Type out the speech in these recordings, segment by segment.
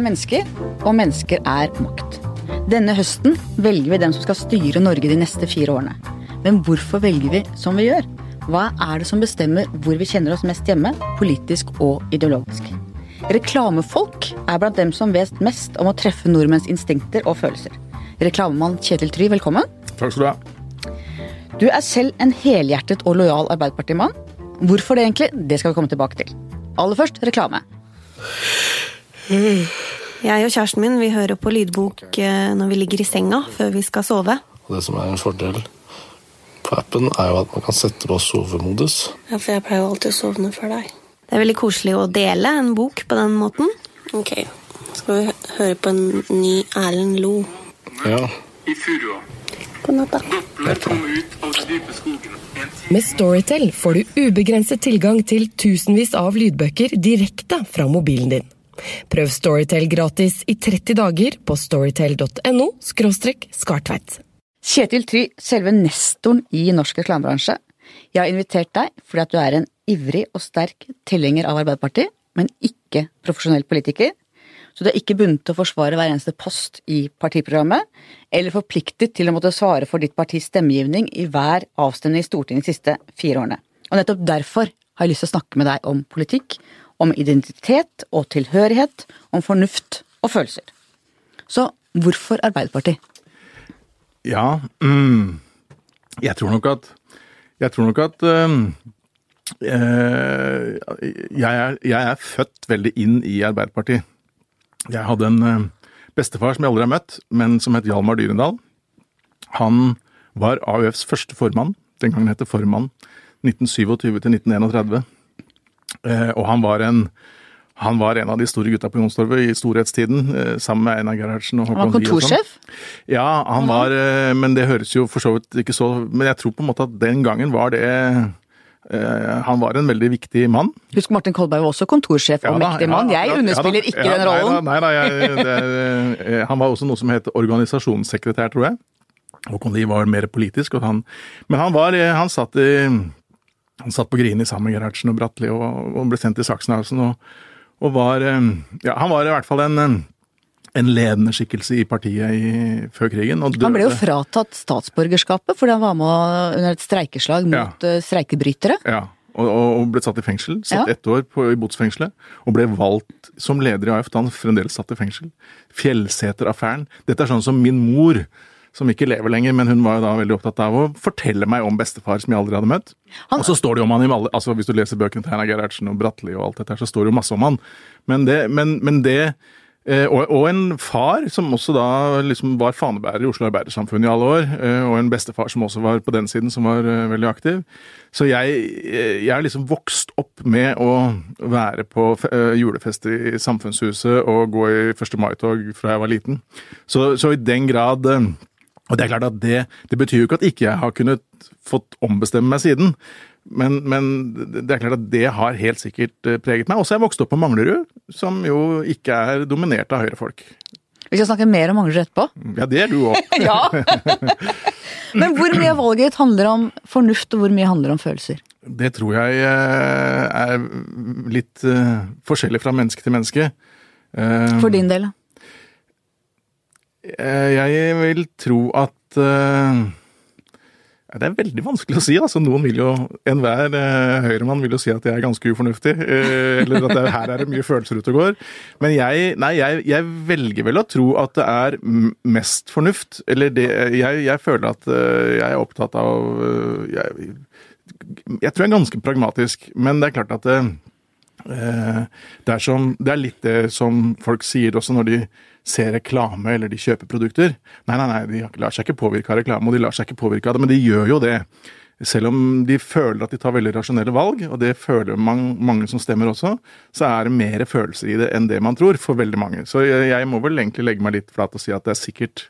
er mennesker, og mennesker er makt. Denne høsten velger vi dem som skal styre Norge de neste fire årene. Men hvorfor velger vi som vi gjør? Hva er det som bestemmer hvor vi kjenner oss mest hjemme, politisk og ideologisk? Reklamefolk er blant dem som vet mest om å treffe nordmenns instinkter og følelser. Reklamemann Kjetil Try, velkommen. Takk skal du ha. Du er selv en helhjertet og lojal Arbeiderpartimann. Hvorfor det egentlig? Det skal vi komme tilbake til. Aller først reklame. Jeg og kjæresten min vi hører på lydbok eh, når vi ligger i senga før vi skal sove. Og det som er en fordel på appen, er jo at man kan sette på sovemodus. Ja, for jeg pleier jo alltid å sovne før deg. Det er veldig koselig å dele en bok på den måten. Ok, skal vi høre på en ny Erlend Lo. Ja, i furua. God natt, da. Doppler kom ut av den dype skogen. En time Med Storytel får du ubegrenset tilgang til tusenvis av lydbøker direkte fra mobilen din. Prøv Storytel gratis i 30 dager på storytel.no skartveit. Kjetil Try, selve nestoren i norsk reklamebransje. Jeg har invitert deg fordi at du er en ivrig og sterk tilhenger av Arbeiderpartiet, men ikke profesjonell politiker. Så du er ikke bundet til å forsvare hver eneste post i partiprogrammet, eller forpliktet til å måtte svare for ditt partis stemmegivning i hver avstemning i Stortinget de siste fire årene. Og nettopp derfor har jeg lyst til å snakke med deg om politikk, om identitet og tilhørighet, om fornuft og følelser. Så hvorfor Arbeiderpartiet? Ja, mm, jeg tror nok at Jeg tror nok at um, eh, jeg, er, jeg er født veldig inn i Arbeiderpartiet. Jeg hadde en eh, bestefar som jeg aldri har møtt, men som het Hjalmar Dyrendal. Han var AUFs første formann, den gangen het det formann, 1927 til 1931. Eh, og han var en han var en av de store gutta på Jonstorvet i storhetstiden, eh, sammen med Einar Gerhardsen og Han var Håkon Lie og sånn. kontorsjef? Ja, han var eh, Men det høres jo for så vidt ikke så Men jeg tror på en måte at den gangen var det Han var en veldig viktig mann. Husk Martin Kolberg var også kontorsjef og Ja da, mektig mann. Jeg ja, underspiller ja da, ikke den rollen. Nei nei det, er, han var også noe som het organisasjonssekretær, tror jeg. Håkon Lie var mer politisk. Han, men han var Han satt i han satt på Grini sammen med Gerhardsen og Bratteli og, og ble sendt til Sachsenhausen. Og, og var eh, Ja, han var i hvert fall en, eh, en ledende skikkelse i partiet i, før krigen. Han ble jo fratatt statsborgerskapet fordi han var med under et streikeslag mot ja. streikebrytere. Ja, og og ble satt i fengsel. Satt Ja. ett år på, i botsfengselet. Og ble valgt som leder i AF da han fremdeles satt i fengsel. Fjellseter-affæren. Dette er sånn som min mor, som ikke lever lenger, men hun var jo da veldig opptatt av å fortelle meg om bestefar som jeg aldri hadde møtt. Han- Og så står det jo om han i alle altså Hvis du leser bøkene til Einar Gerhardsen og Bratteli og alt dette her, så står det jo masse om han. Men det, men, men det eh, og, og en far som også da liksom var fanebærer i Oslo Arbeidersamfunn i alle år. eh, Og en bestefar som også var på den siden, som var eh, veldig aktiv. Så jeg, jeg er liksom vokst opp med å være på julefest julefester i Samfunnshuset og gå i 1. mai-tog fra jeg var liten. Så, så i den grad Og det er klart at det, det betyr jo ikke at ikke jeg har kunnet fått ombestemme meg siden. Men, men det er klart at det har helt sikkert eh, preget meg. Også jeg vokste opp på Manglerud, som jo ikke er dominert av høyrefolk. Vi skal snakke mer om Manglerud etterpå. Ja, det er du òg. Ja! Men hvor mye av valget ditt handler om fornuft, og hvor mye handler om følelser? Det tror jeg eh, er litt eh, forskjellig fra menneske til menneske. For din del, da? Jeg vil tro at eh, Det er veldig vanskelig å si. altså Noen vil jo, Enhver uh, høyremann vil jo si at jeg er ganske ufornuftig. eh, eller at det, her er det mye følelser ute og går. Men jeg, nei, jeg, jeg velger vel å tro at det er mest fornuft. Eller det, jeg, jeg føler at eh, jeg er opptatt av eh, jeg, tror jeg er ganske pragmatisk, men det er klart at det, eh, det, er som, det er litt det som folk sier også når de ser reklame eller de kjøper produkter. Nei, nei, nei, de lar seg ikke påvirke av reklame, og de lar seg ikke påvirke av det, men de gjør jo det. Selv om de føler at de tar veldig rasjonelle valg, og det føler mange, mange som stemmer også, så er det mer følelser i det enn det man tror, for veldig mange. Så jeg, jeg må vel egentlig legge meg litt flat og si at det er sikkert,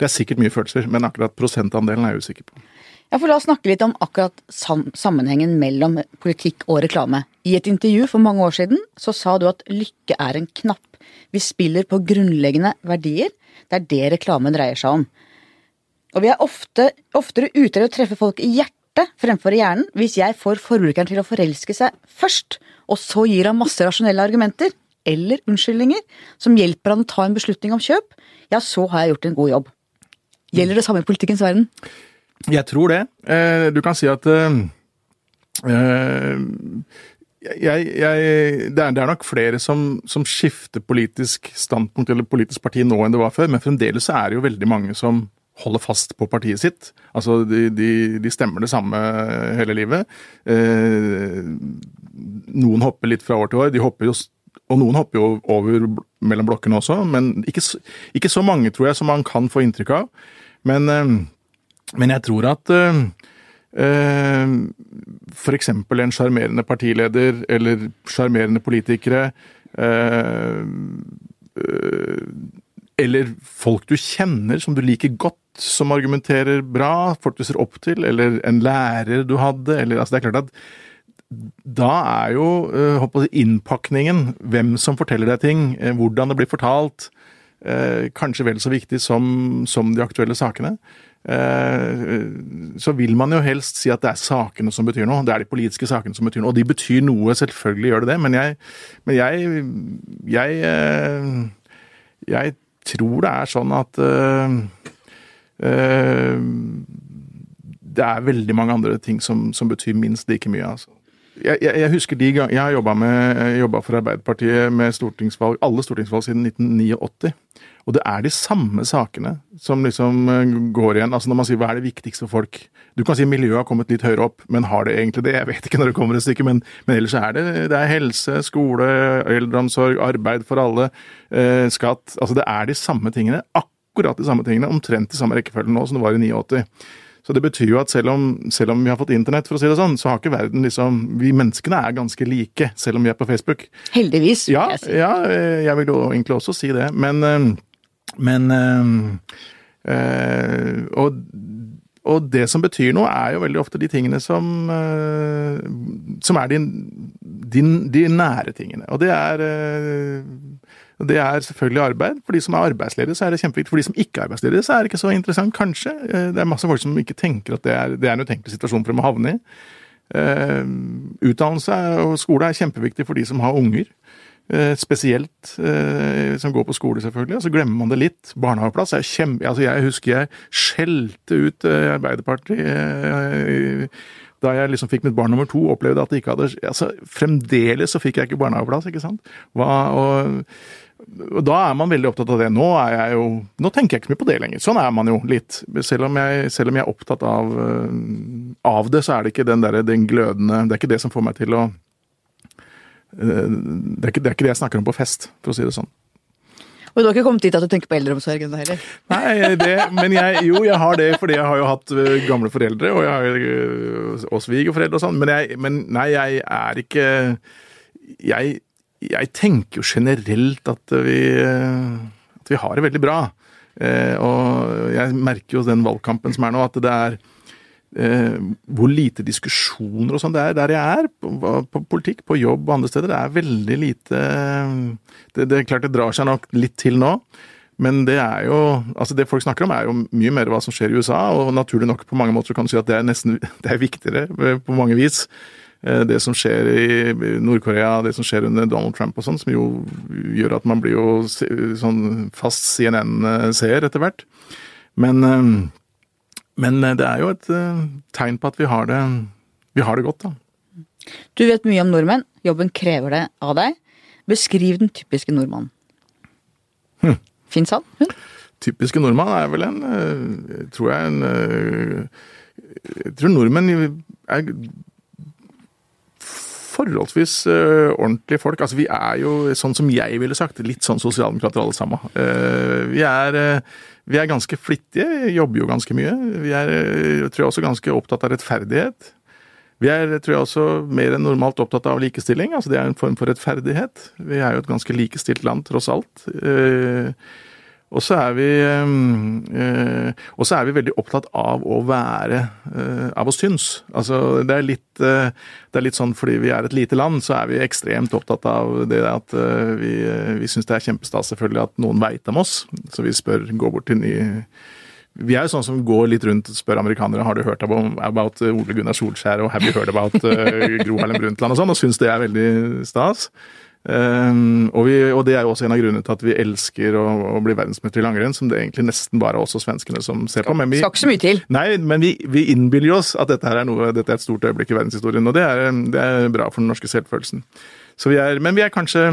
det er sikkert mye følelser, men akkurat prosentandelen er jeg usikker på. Ja, for La oss snakke litt om akkurat sammenhengen mellom politikk og reklame. I et intervju for mange år siden så sa du at lykke er en knapp. Vi spiller på grunnleggende verdier. Det er det reklamen dreier seg om. Og vi er ofte, oftere ute etter å treffe folk i hjertet fremfor i hjernen hvis jeg får forbrukeren til å forelske seg først, og så gir han masse rasjonelle argumenter. eller unnskyldninger som hjelper han å ta en beslutning om kjøp, ja, så har jeg gjort en god jobb. Gjelder det samme i politikkens verden? Jeg tror det. Eh, Du kan si at eh, jeg, jeg, det, er, det er nok flere som, som skifter politisk standpunkt eller politisk parti nå enn det var før, men fremdeles er det jo veldig mange som holder fast på partiet sitt. Altså, de, de, de stemmer det samme hele livet. Eh, noen hopper litt fra år til år. De hopper jo, og noen hopper jo over mellom blokkene også, men ikke, ikke så mange, tror jeg, som man kan få inntrykk av. Men, eh, men jeg tror at eh, eksempel en sjarmerende partileder eller sjarmerende politikere eh, eh, eller folk du kjenner som du liker godt, som argumenterer bra, folk du ser opp til, eller en lærer du hadde, eller altså Det er klart at da er jo håper innpakningen, hvem som forteller deg ting, hvordan det blir fortalt, kanskje vel så viktig som, som de aktuelle sakene. Eh, så vil man jo helst si at det er sakene som betyr noe. Det er de politiske sakene som betyr noe. Og de betyr noe, selvfølgelig gjør det det, men jeg, men jeg, jeg, eh, jeg tror det er sånn at eh, det er veldig mange andre ting som, som betyr minst like mye. altså. Jeg, jeg, jeg husker de gang, jeg har jobba for Arbeiderpartiet med stortingsvalg, alle stortingsvalg siden 1989. Og det er de samme sakene som liksom eh, går igjen. altså Når man sier hva er det viktigste for folk Du kan si miljøet har kommet litt høyere opp, men har det egentlig det? Jeg vet ikke når det kommer et stykke, men, men ellers er det, det er helse, skole, eldreomsorg, arbeid for alle, eh, skatt. Altså det er de samme tingene. Akkurat de samme tingene, omtrent i samme rekkefølge nå som det var i 89. Så det betyr jo at selv om, selv om vi har fått internett, for å si det sånn, så har ikke verden liksom Vi menneskene er ganske like, selv om vi er på Facebook. Heldigvis, Ja, jeg si. ja eh, jeg vil jo egentlig også si det. Men, eh, men eh, eh, og, og det som betyr noe, er jo veldig ofte de tingene som, eh, som er de, de, de nære tingene. Og det er det er selvfølgelig arbeid. For de som er arbeidsledige, så er det kjempeviktig. For de som ikke er arbeidsledige, så er det ikke så interessant, kanskje. Det er masse folk som ikke tenker at det er, det er en utenkelig situasjon for dem å havne i. Uh, Utdannelse og skole er kjempeviktig for de som har unger. Eh, Spesielt eh, som går på skole, selvfølgelig. Og så glemmer man det litt. Barnehageplass er kjempe... Altså, jeg husker jeg skjelte ut eh, Arbeiderpartiet da jeg liksom fikk mitt barn nummer to, opplevde at det ikke hadde altså Fremdeles så fikk jeg ikke barnehageplass, ikke sant. Hva, og, og da er man veldig opptatt av det. Nå er jeg jo Nå tenker jeg ikke mye på det lenger. Sånn er man jo litt. Selv om jeg, selv om jeg er opptatt av, av det, så er det ikke den, der, den glødende Det er ikke det som får meg til å det er, ikke, det er ikke det jeg snakker om på fest, for å si det sånn. Og du har ikke kommet dit at du tenker på eldreomsorgen heller? Nei, det, men jeg, jo, jeg har det fordi jeg har jo hatt gamle foreldre, og jeg har og svigerforeldre og sånn, men, men nei, jeg er ikke jeg, jeg tenker jo generelt at vi, at vi har det veldig bra. Eh, og jeg merker jo den valgkampen som er nå, at det er eh, hvor lite diskusjoner og sånn det er der jeg er, på, på politikk, på jobb og andre steder. Det er veldig lite det, det er klart det drar seg nok litt til nå. Men det er jo altså det folk snakker om, er jo mye mer hva som skjer i USA. Og naturlig nok på mange måter kan du si at det er nesten det er viktigere eh, på mange vis. Eh, Det som skjer i Nord-Korea, det som skjer under Donald Trump og sånn, som jo gjør at man blir jo sånn fast CNN-seer etter hvert. Men eh, men eh, det er jo et eh, tegn på at vi har det, vi har det godt, da. Du vet mye om nordmenn. Jobben krever det av deg. Beskriv den typiske nordmannen. Hm. Fins han? Hun? Typiske nordmann er vel en eh, Tror jeg en Jeg tror nordmenn er forholdsvis ordentlige folk. Altså, vi er jo, sånn som jeg ville sagt, litt sånn sosialdemokrater alle sammen. Vi, er, vi er ganske flittige, jobber jo ganske mye. Vi er, eh, tror jeg, også ganske opptatt av rettferdighet. Vi er, tror jeg, også mer enn normalt opptatt av likestilling. altså Det er en form for rettferdighet. Vi er jo et ganske likestilt land, tross alt. Eh, og så er vi eh, Og så er vi veldig opptatt av å være eh, Av å synes. Altså, det er litt eh, Det er litt sånn fordi vi er et lite land, så er vi ekstremt opptatt av det at eh, vi, eh, vi syns det er kjempestas selvfølgelig at noen veit om oss. Så vi spør, går bort til ny vi er jo sånn som går litt rundt og spør amerikanere har du hørt about, about eh, Ole Gunnar Solskjær og have you heard about eh, Gro Harlem Brundtland og sånn, og syns det er veldig stas. Um, og, vi, og det er jo også en av grunnene til at vi elsker å, å bli verdensmester i langrenn, som det egentlig nesten bare er også svenskene som ser på. Men vi, Skal ikke så mye til. nei, men vi, vi innbiller oss at dette her er noe, dette er et stort øyeblikk i verdenshistorien, og det er, det er bra for den norske selvfølelsen. Så vi er, men vi er kanskje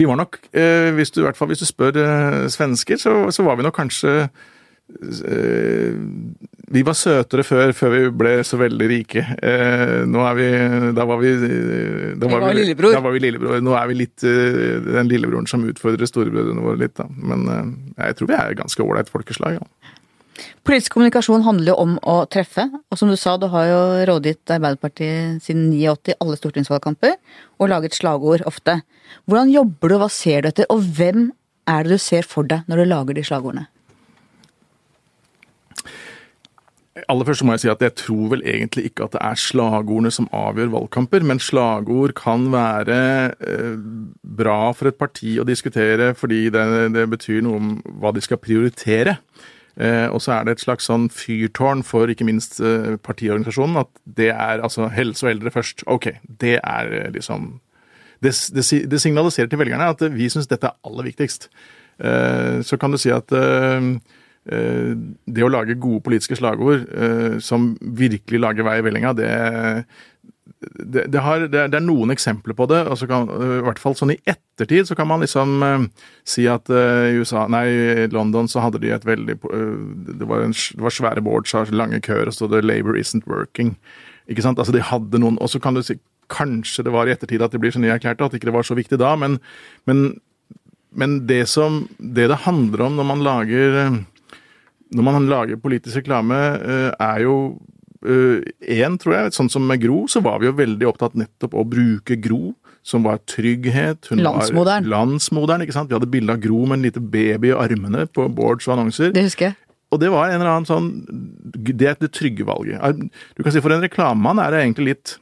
Vi var nok, eh, hvis du, i hvert fall hvis du spør eh, svensker, så, så var vi nok kanskje vi var søtere før, før vi ble så veldig rike. Eh, nå er vi Da var vi Da var, var lillebror. Da var vi lillebror. Nå er vi litt eh, den lillebroren som utfordrer storebrødrene våre litt, da. Men eh, jeg tror vi er ganske ålreit folkeslag, ja. Politisk kommunikasjon handler jo om å treffe, og som du sa, du har jo rådgitt Arbeiderpartiet siden 89 alle stortingsvalgkamper, og laget slagord ofte. Hvordan jobber du, hva ser du etter, og hvem er det du ser for deg når du lager de slagordene? Aller først må jeg si at jeg tror vel egentlig ikke at det er slagordene som avgjør valgkamper, men slagord kan være eh, bra for et parti å diskutere fordi det, det betyr noe om hva de skal prioritere. Eh, og så er det et slags sånn fyrtårn for ikke minst eh, partiorganisasjonen at det er altså helse og eldre først. Ok, det er liksom det, det, det signaliserer til velgerne at vi syns dette er aller viktigst. Så kan du si at det å lage gode politiske slagord eh, som virkelig lager vei i vellinga, det, det, det, har, det, er- noen eksempler på det. og så kan, eh, I hvert fall sånn i ettertid så kan man liksom eh, si at eh, i USA, nei, i London så hadde de et veldig eh, Det var, en, det var svære boards lange køer, og så det 'Labor isn't working'. Ikke sant? Altså De hadde noen Og så kan du si kanskje det var i ettertid at det blir genierklært, at ikke det var så viktig da, men, men, men det som det det handler om når man lager eh, når man lager politisk reklame, eh, er jo Én, tror jeg, sånn som med Gro, så var vi jo veldig opptatt nettopp å bruke Gro, som var trygghet. Hun Landsmoderen. Var landsmoderen, ikke sant. Vi hadde bilde av Gro med en liten baby i armene på boards og annonser. Det husker jeg. Og det var en eller annen sånn Det er det trygge valget. Du kan si For en reklamemann er det egentlig litt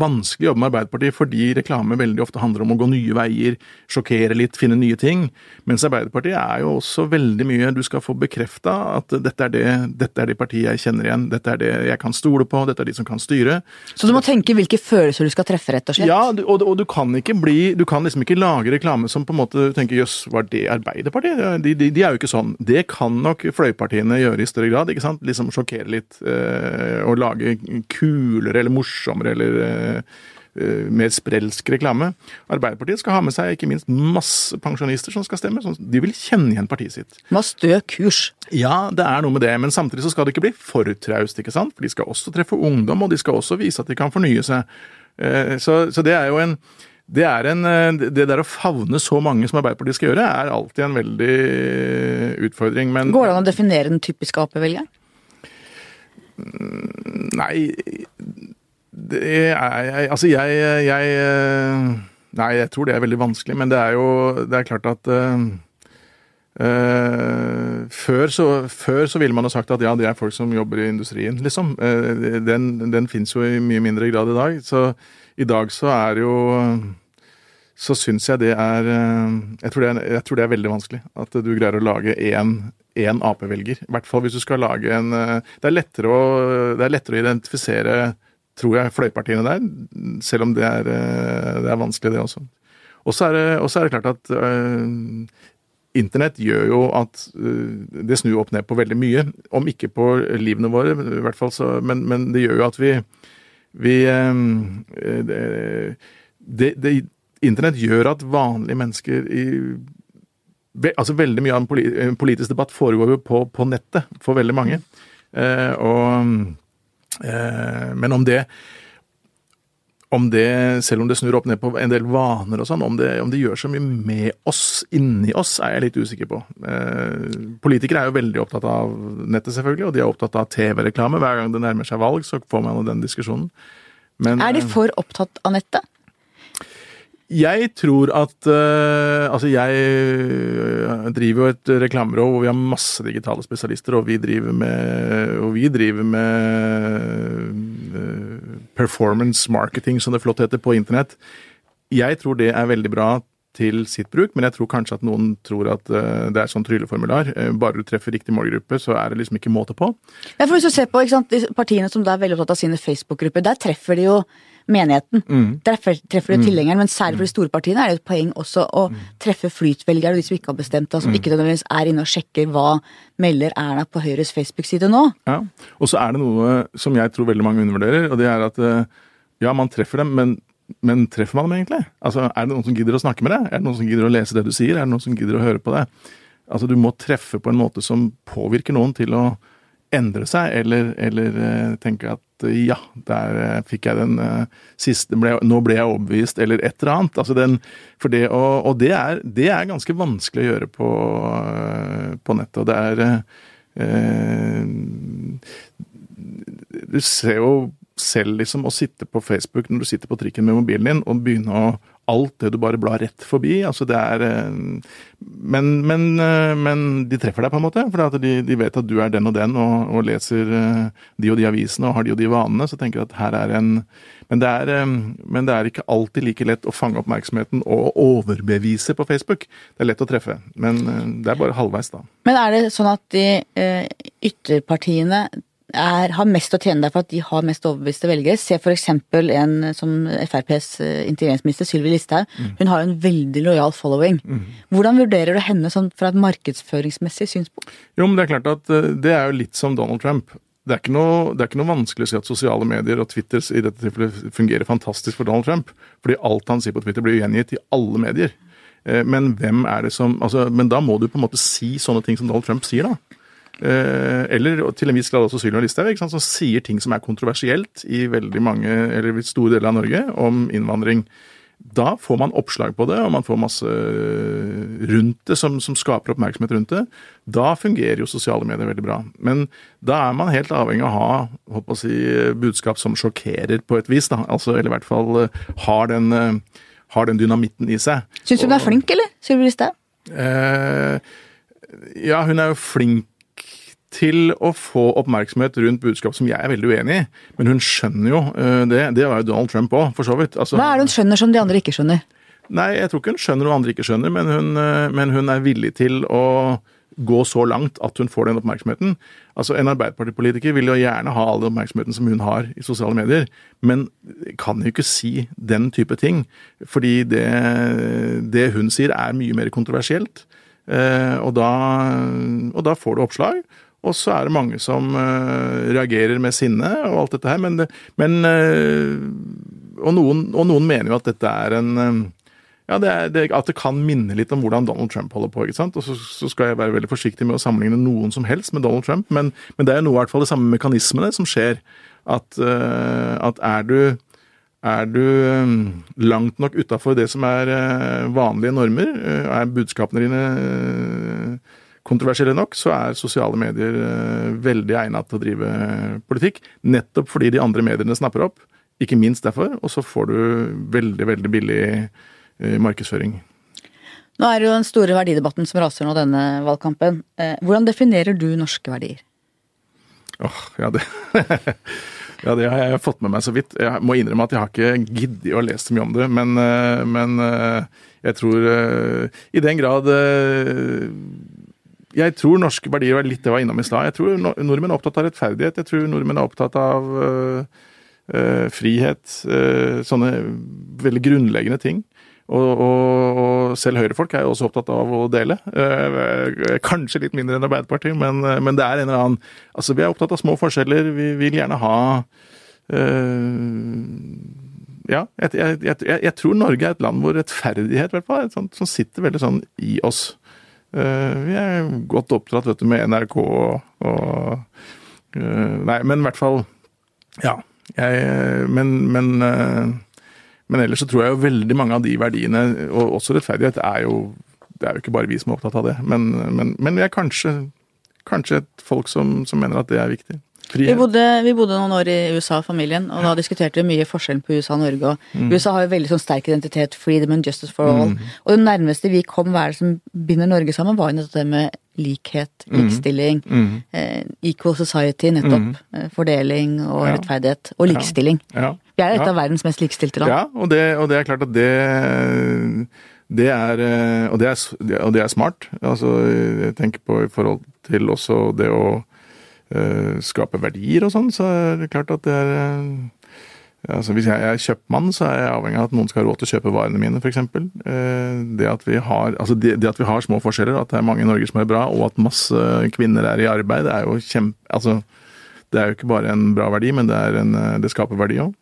vanskelig å jobbe med Arbeiderpartiet fordi reklame veldig ofte handler om å gå nye veier, sjokkere litt, finne nye ting. Mens Arbeiderpartiet er jo også veldig mye Du skal få bekrefta at dette er, det, dette er det partiet jeg kjenner igjen, dette er det jeg kan stole på, dette er de som kan styre. Så du må tenke hvilke følelser du skal treffe, rett og slett. Ja, og, og, og du kan ikke bli Du kan liksom ikke lage reklame som på en måte tenker jøss, var det Arbeiderpartiet? De, de, de er jo ikke sånn. Det kan nok fløypartiene gjøre i større grad. ikke sant? Liksom sjokkere litt øh, og lage kulere eller morsommere eller eh, eh, mer sprelsk reklame. Arbeiderpartiet skal ha med seg ikke minst masse pensjonister som skal stemme. De vil kjenne igjen partiet sitt. Ha stø kurs. Ja, det er noe med det, men samtidig så skal det ikke bli for traust, ikke sant? For de skal også treffe ungdom, og de skal også vise at de kan fornye seg. Eh, Så, så det er jo en det, er en, eh, det der å favne så mange som Arbeiderpartiet skal gjøre, er alltid en veldig eh, utfordring. Men Går det an å definere den typiske Ap-velgeren? nei det er Altså, jeg, jeg eh, Nei, jeg tror det er veldig vanskelig, men det er jo Det er klart at uh, uh, før, så, før så ville man ha sagt at ja, det er folk som jobber i industrien, liksom. Uh, den den fins jo i mye mindre grad i dag. Så i dag så er jo Så syns jeg det er jeg tror det er, jeg tror det er veldig vanskelig. At du greier å lage én én Ap-velger. I hvert fall hvis du skal lage en Det er å, det er lettere å identifisere, tror jeg, fløypartiene der, selv om det er, eh, det er vanskelig, det også. Og så er, er det klart at øh, Internett gjør jo at øh, det snur opp ned på veldig mye. Om ikke på livene våre, i hvert fall så, men, men det gjør jo at vi, vi øh, det, det, Internett gjør at vanlige mennesker i altså Veldig mye av en politisk debatt foregår jo på, på nettet for veldig mange. Eh, og, men om det om det, selv om det snur opp ned på en del vaner og sånn, om det, om det gjør så mye med oss, inni oss, er jeg litt usikker på. Eh, politikere er jo veldig opptatt av nettet, selvfølgelig, og de er opptatt av TV-reklame. Hver gang det nærmer seg valg, så får man jo den diskusjonen. Men, Er de eh, for opptatt av nettet? Jeg tror at uh, Altså, jeg øh, driver jo et reklamebyrå hvor vi har masse digitale spesialister, og vi driver med, og vi driver med uh, performance marketing, som det flott heter, på internett. Jeg tror det er veldig bra til sitt bruk, men jeg tror kanskje at noen tror at uh, det er sånn trylleformular. Eh, bare du treffer riktig målgruppe, så er det liksom ikke måte på. Ja, for hvis du ser på sant, partiene som er veldig opptatt av sine Facebook-grupper, der treffer de jo menigheten. Der treffer, treffer de tilhengeren, men særlig for de store partiene er det et poeng også å treffe flytvelgere og de som ikke har bestemt seg, som ikke nødvendigvis er inne og sjekker hva melder Erna på Høyres Facebook-side nå. Ja. Og så er det noe som jeg tror veldig mange undervurderer, og det er at eh, ja, man treffer dem, men, men treffer man dem egentlig? Altså, Er det noen som gidder å snakke med deg? Er det noen som gidder å lese det du sier? Er det noen som gidder å høre på det? Altså, Du må treffe på en måte som påvirker noen til å endre seg, eller, eller eh, tenke at eh, ja, der eh, fikk jeg den siste ble, Nå ble jeg overbevist, eller et eller annet. Altså den, for det, og og det, er, det er ganske vanskelig å gjøre på, på nettet. Og det er eh, Du ser jo selv liksom å sitte på Facebook når du sitter på trikken med mobilen din og begynne å Alt det du bare blar rett forbi. altså det er eh, Men, men, eh, men de treffer deg på en måte. For de, de vet at du er den og den og, og leser eh, de og de avisene og har de og de vanene. Så tenker jeg at her er en men det, er, men det er ikke alltid like lett å fange oppmerksomheten og overbevise på Facebook. Det er lett å treffe, men det er bare halvveis, da. Men er det sånn at de ytterpartiene er, har mest å tjene der for at de har mest overbeviste velgere? Se for eksempel en som FrPs eh, integreringsminister, Sylvi Listhaug. Hun har jo en veldig lojal following. Hvordan vurderer du henne sånn fra et markedsføringsmessig synspunkt? Jo, men det er klart at eh, det er jo litt som Donald Trump. Det er, ikke noe, det er ikke noe vanskelig å si at sosiale medier og Twitter i dette tilfellet fungerer fantastisk for Donald Trump. Fordi alt han sier på Twitter blir gjengitt i alle medier. Eh, Men hvem er det som altså, Men da må du på en måte si sånne ting som Donald Trump sier, da. Eh, Eller til en viss grad også Sylvia Listhaug, som sier ting som er kontroversielt i veldig mange, eller i store deler av Norge om innvandring. Da får man oppslag på det, og man får masse rundt det som, som skaper oppmerksomhet rundt det. Da fungerer jo sosiale medier veldig bra. Men da er man helt avhengig av å ha på å si, budskap som sjokkerer på et vis. Da. Altså, eller i hvert fall eh, har den, eh, har den dynamitten i seg. Syns du hun er flink, eller? Sylvi Listhaug? Eh, ja, hun er jo flink til å få oppmerksomhet rundt budskap som jeg er veldig uenig i. Men hun skjønner jo eh, det. Det var jo Donald Trump òg, for så vidt. Altså, Hva er det hun skjønner som de andre ikke skjønner? Nei, jeg tror ikke hun skjønner noe andre ikke skjønner, men hun, eh, men hun er villig til å gå så langt at hun får den oppmerksomheten. Altså, En Arbeiderpartipolitiker vil jo gjerne ha all den oppmerksomheten som hun har i sosiale medier, men kan jo ikke si den type ting. Fordi det, det hun sier er mye mer kontroversielt. Eh, og, da, og da får du oppslag. Og så er det mange som uh, reagerer med sinne og alt dette her, men, men uh, og, noen, og noen mener jo at dette er en uh, ja, det er, det, At det kan minne litt om hvordan Donald Trump holder på. ikke sant? Og så, så skal jeg være veldig forsiktig med å sammenligne noen som helst med Donald Trump, men, men det er jo noe i hvert fall de samme mekanismene som skjer. At, at er du er du langt nok utafor det som er vanlige normer, er budskapene dine kontroversielle nok, så er sosiale medier eh, veldig egnet til å drive politikk. Nettopp fordi de andre mediene snapper opp. Ikke minst derfor. Og så får du veldig, veldig billig eh, markedsføring. Nå er det jo den store verdidebatten som raser nå denne valgkampen. Eh, Hvordan definerer du norske verdier? Åh, ja, det Ja, det har jeg fått med meg så vidt. Jeg må innrømme at jeg har ikke giddet å lese så mye om det, men, eh, men eh, jeg tror eh, I den grad eh, Jeg tror norske verdier var litt det var innom i stad. Jeg tror nordmenn er opptatt av rettferdighet. Jeg tror nordmenn er opptatt av eh, eh, frihet. eh, sånne veldig grunnleggende ting. Og, og, og selv høyrefolk er jo også opptatt av å dele. Kanskje litt mindre enn Arbeiderpartiet, men, men det er en eller annen Altså, vi er opptatt av små forskjeller. Vi vil gjerne ha Ja, jeg, jeg, jeg, jeg- tror Norge er et land hvor rettferdighet hvert fall, som sitter veldig sånn i oss. Eh, vi er godt oppdratt du, med NRK og, og eh, Nei, men i hvert fall Ja. Jeg, men, men eh, men ellers så tror jeg jo veldig mange av de verdiene, og også rettferdighet, er jo Det er jo ikke bare vi som er opptatt av det, men, men vi er kanskje, kanskje et folk som, som mener at det er viktig. Vi bodde, vi bodde noen år i USA, familien, og da diskuterte vi mye forskjellen på USA og Norge. Og Mm. USA har jo veldig sånn sterk identitet, freedom and justice for all. Og det nærmeste vi kom hva er det som binder Norge sammen, var jo nettopp det med likhet, likestilling, Mm. eh, equal society, nettopp. Eh, fordeling og Ja. rettferdighet. Og likestilling. Ja. Vi er et Ja. av verdens mest likestilte land. Ja, og det, og det er klart at det Det er, eh, og, det er, og det er smart. Altså, jeg tenker på i forhold til også det å skape verdier og sånn, så er det klart at det er eh, Altså, hvis jeg er kjøpmann, så er jeg avhengig av at noen skal ha råd til å kjøpe varene mine, f.eks. Det, at vi har- altså det, det at vi har små forskjeller, at det er mange i Norge som er bra, og at masse kvinner er i arbeid, det er jo kjempe... Altså, det er jo ikke bare en bra verdi, men det, en, eh, det skaper verdi òg.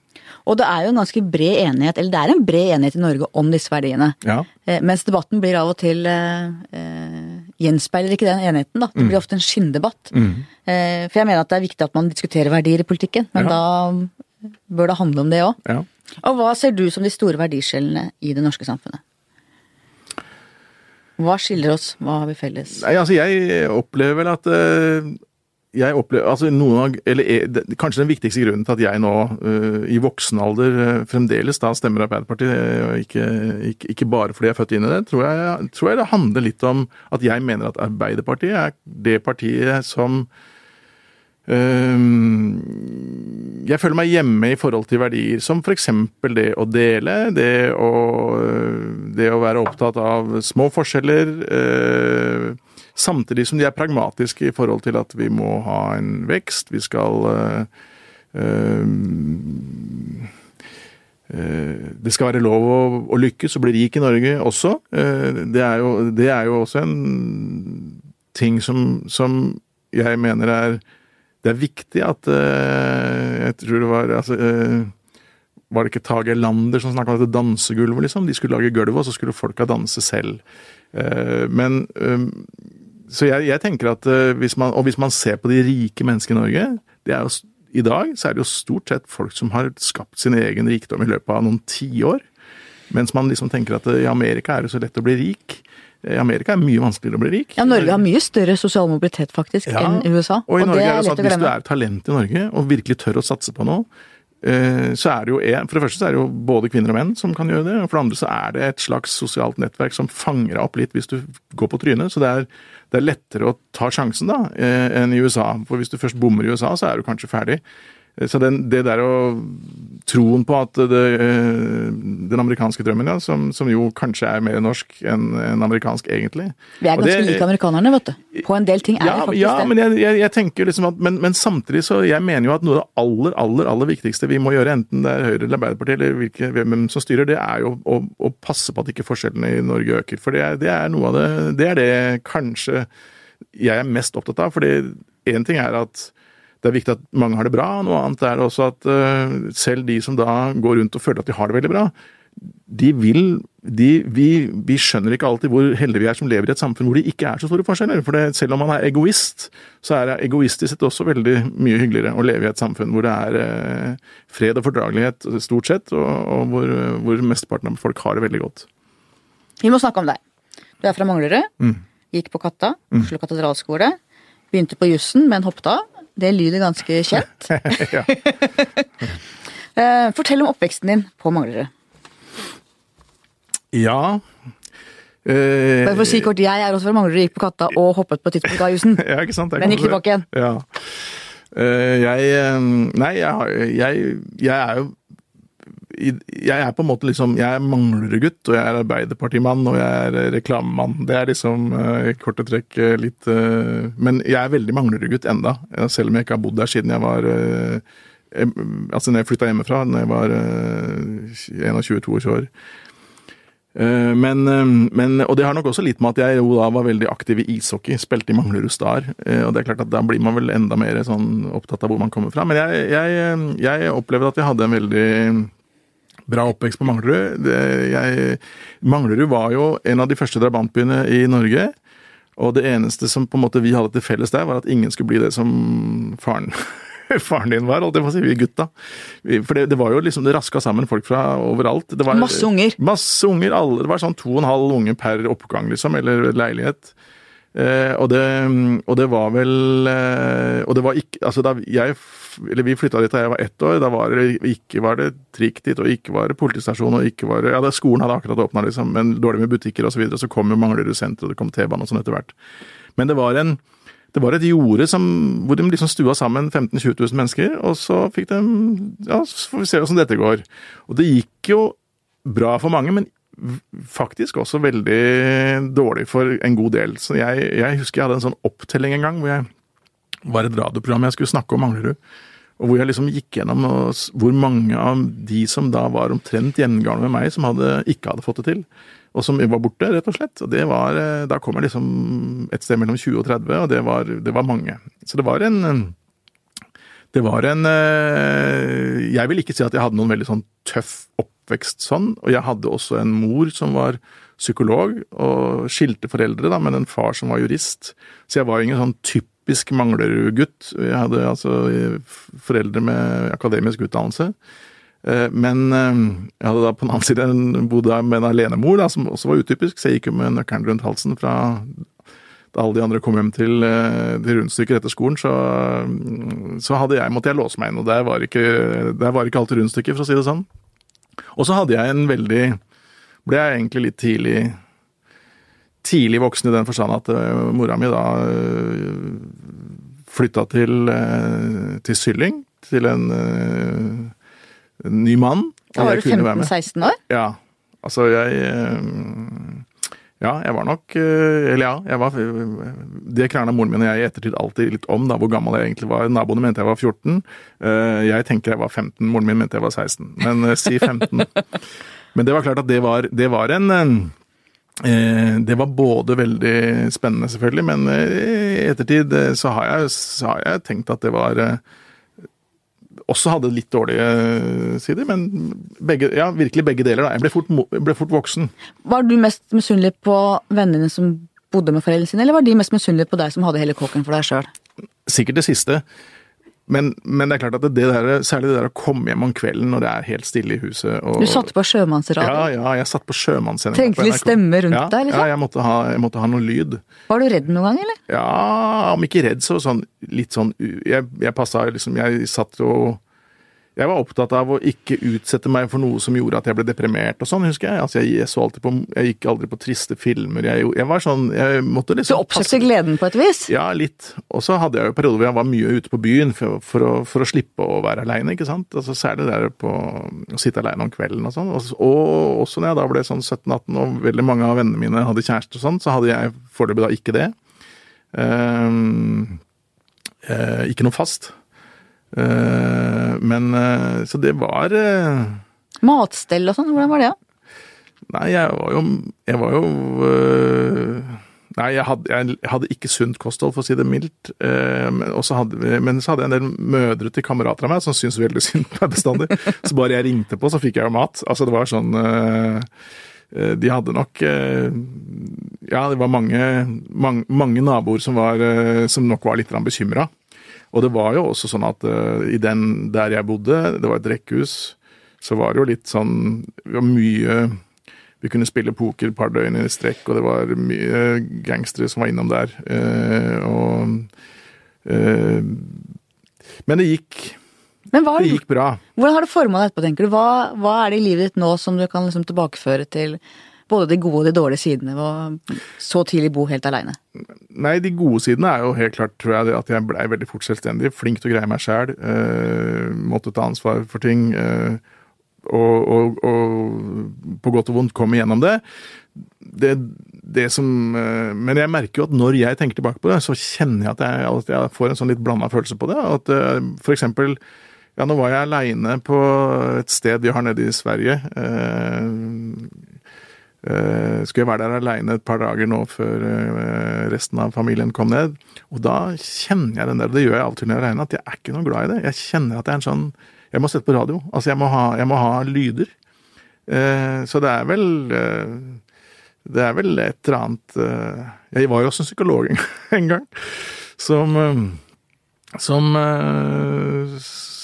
Og det er jo en ganske bred enighet, eller det er en bred enighet i Norge om disse verdiene. Ja. Eh, mens debatten blir av og til eh, eh, Gjenspeiler ikke den enigheten, da. Det Mm. blir ofte en skinndebatt. Eh, for jeg mener at det er viktig at man diskuterer verdier i politikken, men Ja. da bør det handle om det òg. ja. Og hva ser du som de store verdiskjellene i det norske samfunnet? Hva skiller oss, hva har vi felles? Nei, altså jeg opplever vel at eh, jeg opplever, altså noen av, eller eh, Kanskje den viktigste grunnen til at jeg nå uh, i voksen alder uh, fremdeles da stemmer Arbeiderpartiet, og ikke, ikke, ikke bare fordi jeg er født inn i det, tror jeg, tror jeg det handler litt om at jeg mener at Arbeiderpartiet er det partiet som jeg føler meg hjemme i forhold til verdier som f.eks. det å dele, det å, det å være opptatt av små forskjeller. Samtidig som de er pragmatiske i forhold til at vi må ha en vekst. Vi skal eh, eh, eh, Det skal være lov å, å lykkes og bli rik i Norge også. Det er jo, det er jo også en ting som, som jeg mener er Det er viktig at Jeg tror det var altså, var det ikke Tage Lander som snakka om dette dansegulvet, liksom? De skulle lage gulvet, og så skulle folka danse selv. Men Så jeg, jeg tenker at eh, hvis man Og hvis man ser på de rike menneskene i Norge det er jo, I dag så er det jo stort sett folk som har skapt sin egen rikdom i løpet av noen tiår. Mens man liksom tenker at eh, i Amerika er det så lett å bli rik. I Amerika er det mye vanskeligere å bli rik. Ja, Norge har mye større sosial mobilitet faktisk Ja, enn USA. Og i Norge er det sånn at hvis du er talent i Norge og virkelig tør å satse på noe, eh, så er det jo en, For det første så er det jo både kvinner og menn som kan gjøre det, og for det andre så er det et slags sosialt nettverk som fanger deg opp litt hvis du går på trynet. Så det er, det er lettere å ta sjansen da, eh, enn i USA. For hvis du først bommer i USA, så er du kanskje ferdig. Så den, det der å Troen på at det, eh, den amerikanske drømmen, ja, som, som jo kanskje er mer norsk enn en amerikansk egentlig Vi er ganske det- like amerikanerne, vet du. På en del ting er ja, det faktisk ja, det. men jeg, jeg, jeg tenker liksom at men, men samtidig så jeg mener jo at noe av det aller, aller aller viktigste vi må gjøre, enten det er Høyre eller Arbeiderpartiet eller hvilke, hvem som styrer, det er jo å, å passe på at ikke forskjellene i Norge øker. For det er, det er noe av det Det er det kanskje jeg er mest opptatt av. fordi én ting er at det er viktig at mange har det bra, noe annet er også at øh, selv de som da går rundt og føler at de har det veldig bra, de vil de, vi, vi skjønner ikke alltid hvor heldige vi er som lever i et samfunn hvor det ikke er så store forskjeller. For det, selv om man er egoist, så er det egoistisk sett også veldig mye hyggeligere å leve i et samfunn hvor det er eh, fred og fordragelighet stort sett, og, og hvor, hvor mesteparten av folk har det veldig godt. Vi må snakke om deg. Du er fra Manglerud. Mm. Gikk på Katta, Oslo katedralskole. Begynte på jussen, men hoppet av. Det lyder ganske kjent. Eh, Fortell om oppveksten din på Manglerud. ja. Eh, Bare for å si kort, Jeg er også fra Manglerud, gikk på Katta og hoppet på jussen. Ja, ikke sant? Men gikk tilbake igjen. Ja. Eh, jeg Nei, jeg, jeg, jeg er jo jeg er på en måte liksom Jeg er Manglerud-gutt, og jeg er Arbeiderpartimann, og jeg er reklamemann. Det er liksom eh, i korte trekk eh, litt eh, Men jeg er veldig Manglerud-gutt enda, eh, selv om jeg ikke har bodd der siden jeg var eh, Altså når jeg flytta hjemmefra, når jeg var eh, 21-22 år. Eh, Men, eh, men, og det har nok også litt med at jeg jo da var veldig aktiv i ishockey, spilte i Manglerud Star. eh, Og det er klart at da blir man vel enda mer sånn opptatt av hvor man kommer fra. Men jeg, jeg, eh, jeg opplevde at jeg hadde en veldig bra oppvekst på Manglerud. Det, jeg, Manglerud var jo en av de første drabantbyene i Norge. Og det eneste som på en måte vi hadde til felles der, var at ingen skulle bli det som faren, faren din var, holdt jeg på å si, vi gutta. For det, det var jo liksom, det raska sammen folk fra overalt. Det var, Masse unger. Masse unger. alle, Det var sånn to og en halv unge per oppgang, liksom, eller leilighet. Eh, og, det, og det var vel eh, Og det var ikke Altså, da jeg Eller vi flytta dit da jeg var ett år. Da var det ikke var det trikk dit, og ikke var det politistasjon, og ikke var det Ja, det, skolen hadde akkurat åpna, liksom, men dårlig med butikker og så videre. Så kom jo Manglerud senter, og det kom T-bane og sånn etter hvert. Men det var en det var et jorde som, hvor de liksom stua sammen 15 000-20 000 mennesker, og så fikk de Ja, så får vi se hvordan dette går. Og det gikk jo bra for mange, men faktisk også veldig dårlig for en god del. Så jeg, jeg husker jeg hadde en sånn opptelling en gang hvor jeg var et radioprogram jeg skulle snakke om Manglerud. Og hvor jeg liksom gikk gjennom hvor mange av de som da var omtrent jevngamle med meg, som hadde, ikke hadde fått det til. Og som var borte, rett og slett. Og det var, eh, Da kom jeg liksom et sted mellom 20 og 30, og det var, det var mange. Så det var en det var en eh, Jeg vil ikke si at jeg hadde noen veldig sånn tøff oppvekst sånn. Og jeg hadde også en mor som var psykolog, og skilte foreldre, da, men en far som var jurist. Så jeg var jo ingen sånn typisk Manglerud-gutt. Jeg hadde altså foreldre med akademisk utdannelse. Eh, Men eh, jeg hadde da på den annen side bodd med en alenemor, da, som også var utypisk, så jeg gikk jo med nøkkelen rundt halsen fra da alle de andre kom hjem til, eh, til rundstykker etter skolen, så, mm, så hadde jeg, måtte jeg låse meg inn, og der var ikke, der var ikke alltid rundstykker, for å si det sånn. Og så hadde jeg en veldig Ble jeg egentlig litt tidlig tidlig voksen i den forstand at uh, mora mi da uh, flytta til, uh, til Sylling, til en, eh, en ny mann. Da var du kunne være med. 15-16 år? Ja. Altså, jeg eh, Ja, jeg var nok eh, Eller ja, jeg var Det krangla moren min og jeg i ettertid alltid litt om, da, hvor gammel jeg egentlig var. Naboene mente jeg var 14. Eh, Jeg tenker jeg var 15. Moren min mente jeg var 16. Men eh, si 15. Men det var klart at det var, det var en Det var både veldig spennende, selvfølgelig, men i ettertid så har jeg, så har jeg tenkt at det var også hadde litt dårlige sider, men begge, ja, virkelig begge deler. da. Jeg ble fort, ble fort voksen. Var du mest misunnelig på vennene dine som bodde med foreldrene sine, eller var de mest misunnelige på deg som hadde hele kåken for deg sjøl? Sikkert det siste. Men, men det er klart at det der, særlig det der å komme hjem om kvelden når det er helt stille i huset og, Du satte på sjømannsradio. Ja, ja, jeg satt på sjømannssendinga. Trengte litt stemme rundt ja, deg, liksom? Ja, jeg måtte, ha, jeg måtte ha noe lyd. Var du redd noen gang, eller? Ja, om ikke redd, så sånn litt sånn Jeg, jeg passa liksom Jeg satt og Jeg var opptatt av å ikke utsette meg for noe som gjorde at jeg ble deprimert og sånn, husker jeg. Altså, jeg, så alltid på Jeg gikk aldri på triste filmer. Jeg, jeg var sånn Jeg måtte Du liksom oppsøkte gleden på et vis? Ja, litt. Og så hadde jeg jo perioder hvor jeg var mye ute på byen for, for, å, for å slippe å være aleine, ikke sant. Altså, særlig der på å sitte aleine om kvelden og sånn. Og, og også når jeg da ble sånn 17-18 og veldig mange av vennene mine hadde kjæreste og sånn, så hadde jeg foreløpig da ikke det. Um, uh, ikke noe fast. Eh, men eh, Så det var eh, Matstell og sånn, hvordan var det? Nei, jeg var jo Jeg var jo Nei, jeg hadde, jeg hadde ikke sunt kosthold, for å si det mildt. Eh, men, hadde, men så hadde jeg en del mødre til kamerater av meg som syntes veldig synd på meg bestandig. Så bare jeg ringte på, så fikk jeg jo mat. Altså, det var sånn øh, De hadde nok eh, Ja, det var mange, mange, mange naboer som, var, som nok var litt bekymra. Og det var jo også sånn at uh, i den der jeg bodde, det var et rekkehus, så var det jo litt sånn Det var mye vi kunne spille poker et par døgn i strekk, og det var mye gangstere som var innom der. Uh, og, uh, men det gikk, Men hva, det gikk bra. hvordan har det forma deg etterpå, tenker du? Hva, hva er det i livet ditt nå som du kan liksom tilbakeføre til både de gode og de dårlige sidene ved å så tidlig bo helt aleine? Nei, de gode sidene er jo helt klart, tror jeg, at jeg blei veldig fort selvstendig. Flink til å greie meg sjæl. Eh, måtte ta ansvar for ting. Eh, og, og, og på godt og vondt komme gjennom det. det, det som, eh, men jeg merker jo at når jeg tenker tilbake på det, så kjenner jeg at jeg, at jeg får en sånn litt blanda følelse på det. At for eksempel ja, nå var jeg aleine på et sted vi har nede i Sverige. Eh, skulle jeg være der aleine et par dager nå før eh, resten av familien kom ned. Og da kjenner jeg den der, og det gjør jeg av og til når jeg regner, at jeg er ikke noe glad i det. Jeg kjenner at jeg er en sånn Jeg må sette på radio. Altså, jeg må ha, jeg må ha lyder. Eh, så det er vel eh, Det er vel et eller annet eh, Jeg var jo også en psykolog en- gang som eh, som, eh,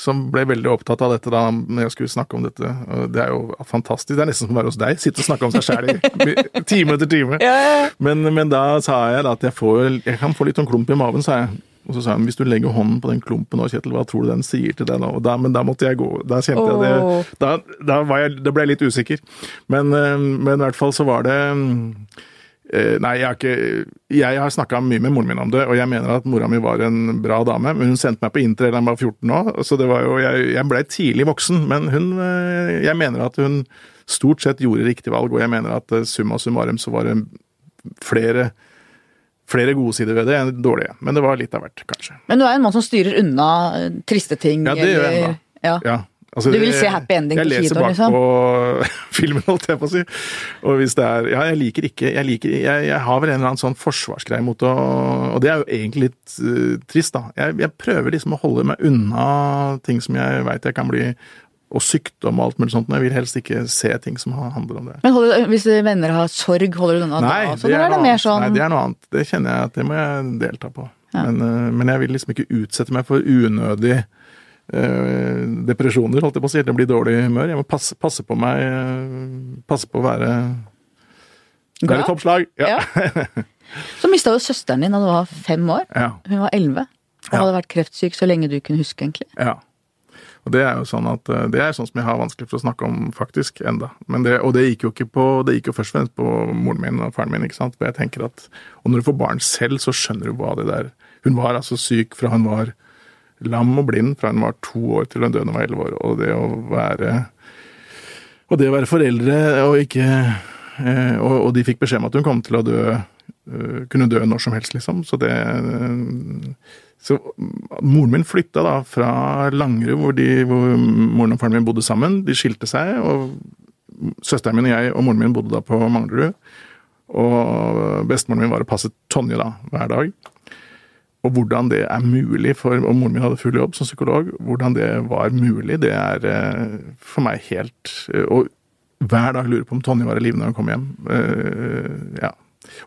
som ble veldig opptatt av dette da når jeg skulle snakke om dette. Det er jo fantastisk. Det er nesten som å være hos deg. Sitte og snakke om seg sjæl i time etter time. Men, men da sa jeg da at jeg, får, jeg kan få litt sånn klump i maven, sa jeg. Og så sa han hvis du legger hånden på den klumpen nå, Kjetil, hva tror du den sier til deg nå? Da, men da måtte jeg gå. Da kjente jeg det Da, da, var jeg, da ble jeg litt usikker. Men, eh, men i hvert fall så var det Eh, Nei, jeg har ikke Jeg har snakka mye med moren min om det, og jeg mener at mora mi var en bra dame. Men hun sendte meg på inter da jeg var 14 nå, så det var jo Jeg, jeg blei tidlig voksen, men hun eh, Jeg mener at hun stort sett gjorde riktig valg, og jeg mener at eh, summa summarum så var det flere Flere gode sider ved det enn dårlige. Men det var litt av hvert, kanskje. Men du er en mann som styrer unna eh, triste ting. Ja, det gjør jeg ennå. Ja. Ja. Altså, Du vil se happy ending jeg på leser kinoen, liksom? bakpå filmen, holdt jeg på å si. Og hvis det er Ja, jeg liker ikke Jeg, liker, jeg, jeg har vel en eller annen sånn forsvarsgreie mot å Og det er jo egentlig litt uh, trist, da. Jeg, jeg prøver liksom å holde meg unna ting som jeg veit jeg kan bli Og sykdom og alt mulig sånt. Men jeg vil helst ikke se ting som handler om det. Men holder, hvis venner har sorg, holder du unna da? også, det er det noe mer sånn Nei, det er noe annet. Det kjenner jeg at det må jeg delta på. Ja. Men, eh, men jeg vil liksom ikke utsette meg for unødig depresjoner, holdt jeg på å si. Jeg blir dårlig humør. Jeg må passe, passe på meg eh, Passe på å være Være i toppslag. Ja. Så mista du søsteren din da du var fem år. ja. Hun var elleve. Og Ja. hadde vært kreftsyk så lenge du kunne huske, egentlig. ja. Og det er jo sånn at eh, det er sånn som jeg har vanskelig for å snakke om faktisk enda. Men det, og det gikk jo ikke på Det gikk jo først og fremst på moren min og faren min, ikke sant. For jeg tenker at Og når du får barn selv, så skjønner du hva det der Hun var altså syk fra hun var lam og blind fra hun var to år til hun døde var elleve år. Og det å være Og det å være foreldre og ikke eh, og, og de fikk beskjed om at hun kom til å dø eh, Kunne dø når som helst, liksom. Så det eh, så moren min flytta da fra Langerud, hvor, de, hvor moren og faren min bodde sammen. De skilte seg, og søsteren min og jeg og moren min bodde da på Manglerud. Og bestemoren min var og passet Tonje da, hver dag. Og hvordan det er mulig for Og moren min hadde full jobb som psykolog. Hvordan det var mulig, det er eh, for meg helt eh, Og hver dag lurer på om Tonje var i live når hun kom hjem. Eh, ja.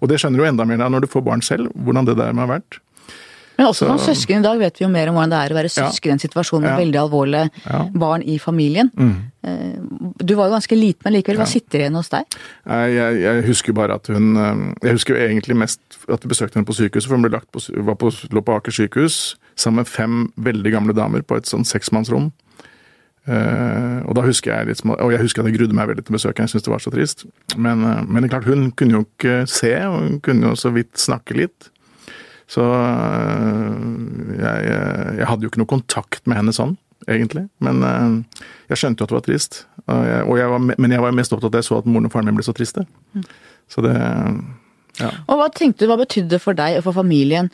Og det skjønner du enda mer når du får barn selv, hvordan det der må ha vært. Men også som søsken i dag vet vi jo mer om hvordan det er å være søsken i en situasjon med veldig alvorlige barn i familien. Mm. Eh, Du var jo ganske liten, men likevel. Hva sitter igjen hos deg? Jeg, jeg husker bare at hun eh, Jeg husker egentlig mest at vi besøkte henne på sykehuset, for hun ble lagt på, var på, lå på Aker sykehus sammen med fem veldig gamle damer på et sånn seksmannsrom. Uh, og da husker jeg litt, og jeg husker at jeg grudde meg veldig til besøket, jeg syntes det var så trist. Men, men det klart, hun kunne jo ikke se, og hun kunne jo så vidt snakke litt. Så øh, jeg, jeg hadde jo ikke noe kontakt med henne sånn, egentlig. Men øh, jeg skjønte jo at det var trist. Jeg, jeg var, me- men jeg var mest opptatt av at jeg så at moren og faren min ble så triste. Så det Ja. Og hva tenkte du, hva betydde det for deg og for familien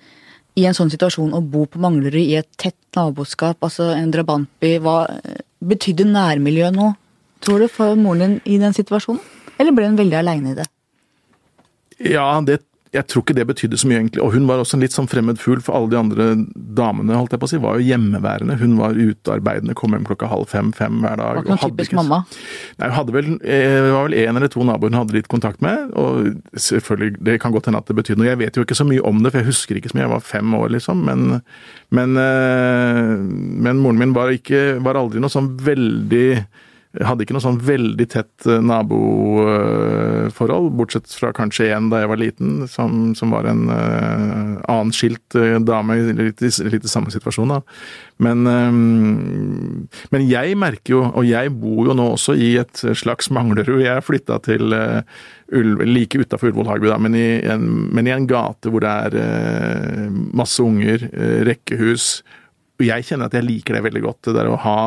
i en sånn situasjon å bo på Manglerud i et tett naboskap, altså en drabantby? Hva eh, betydde nærmiljøet nå, tror du, for moren din i den situasjonen? Eller ble hun veldig aleine i det? Ja, det, jeg tror ikke det betydde så mye, egentlig. Og hun var også en litt sånn fremmed fugl, for alle de andre damene holdt jeg på å si, var jo hjemmeværende. Hun var utearbeidende, kom hjem klokka halv fem-fem hver dag. Var ikke noen typisk ikke- mamma? Nei, hun vel, eh, var vel en eller to naboer hun hadde litt kontakt med. Og selvfølgelig, det kan godt hende at det betydde noe. Jeg vet jo ikke så mye om det, for jeg husker ikke så mye. Jeg var fem år, liksom. Men, men, eh, men moren min var, ikke, var aldri noe sånn veldig hadde ikke noe sånn veldig tett eh, naboforhold, bortsett fra kanskje én da jeg var liten, som, som var en uh, annen skilt uh, dame i litt, i samme situasjon. da. Men, um, men jeg merker jo, og jeg bor jo nå også i et slags Manglerud. Jeg flytta til uh, Ulv, like utafor Ullevål Hageby, da, men en, men i en gate hvor det er masse unger, eh, rekkehus. Og jeg kjenner at jeg liker det veldig godt, det der å ha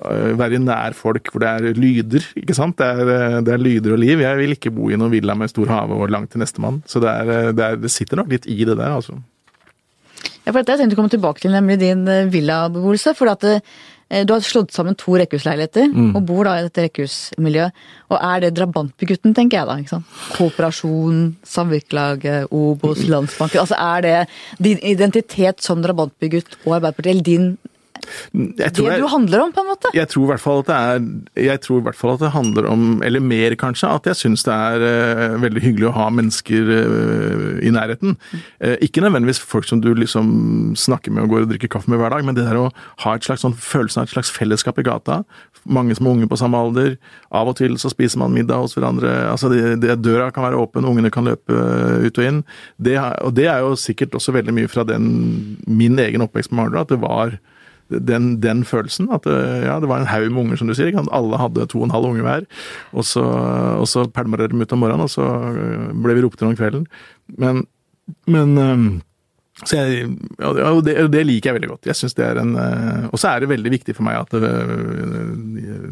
være nær folk hvor det er lyder, ikke sant? Det er, øh, det er lyder og liv. Jeg vil ikke bo i noen villa med stor hage og langt til nestemann. Så det, er, øh, det, er, det sitter nok litt i det der, altså. Ja, for dette har jeg tenkt å komme tilbake til, nemlig din eh, villabeboelse. For at eh, du har slått sammen to rekkehusleiligheter, og bor da i dette rekkehusmiljøet. Og er det drabantbygutten, tenker jeg da. ikke sant? Kooperasjon, Samvirkelaget, Obos, Landsbanken. Altså er det din identitet som drabantbygutt og Arbeiderpartiet, eller din Jeg det tror jeg- du handler om, på en måte? Jeg tror i hvert fall at det er Jeg tror i hvert fall at det handler om, eller mer kanskje, at jeg syns det er eh, veldig hyggelig å ha mennesker eh, i nærheten. Eh, ikke nødvendigvis folk som du liksom snakker med og går og drikker kaffe med hver dag, men det der å ha et slags sånn følelsen av et slags fellesskap i gata. Mange som er unge på samme alder. Av og til så spiser man middag hos hverandre. altså det, det, Døra kan være åpen, ungene kan løpe ut og inn. Det, og det er jo sikkert også veldig mye fra den, min egen oppvekst med Manglerud, at det var den, den følelsen. At eh, ja, det var en haug med unger, som du sier. Alle hadde to og en halv unge hver. Og så, og så pælma dere dem ut om morgenen, og så øh, ble vi ropt til om kvelden. Men, men så jeg, og det, det liker jeg veldig godt. Jeg synes det er en, øh, Og så er det veldig viktig for meg at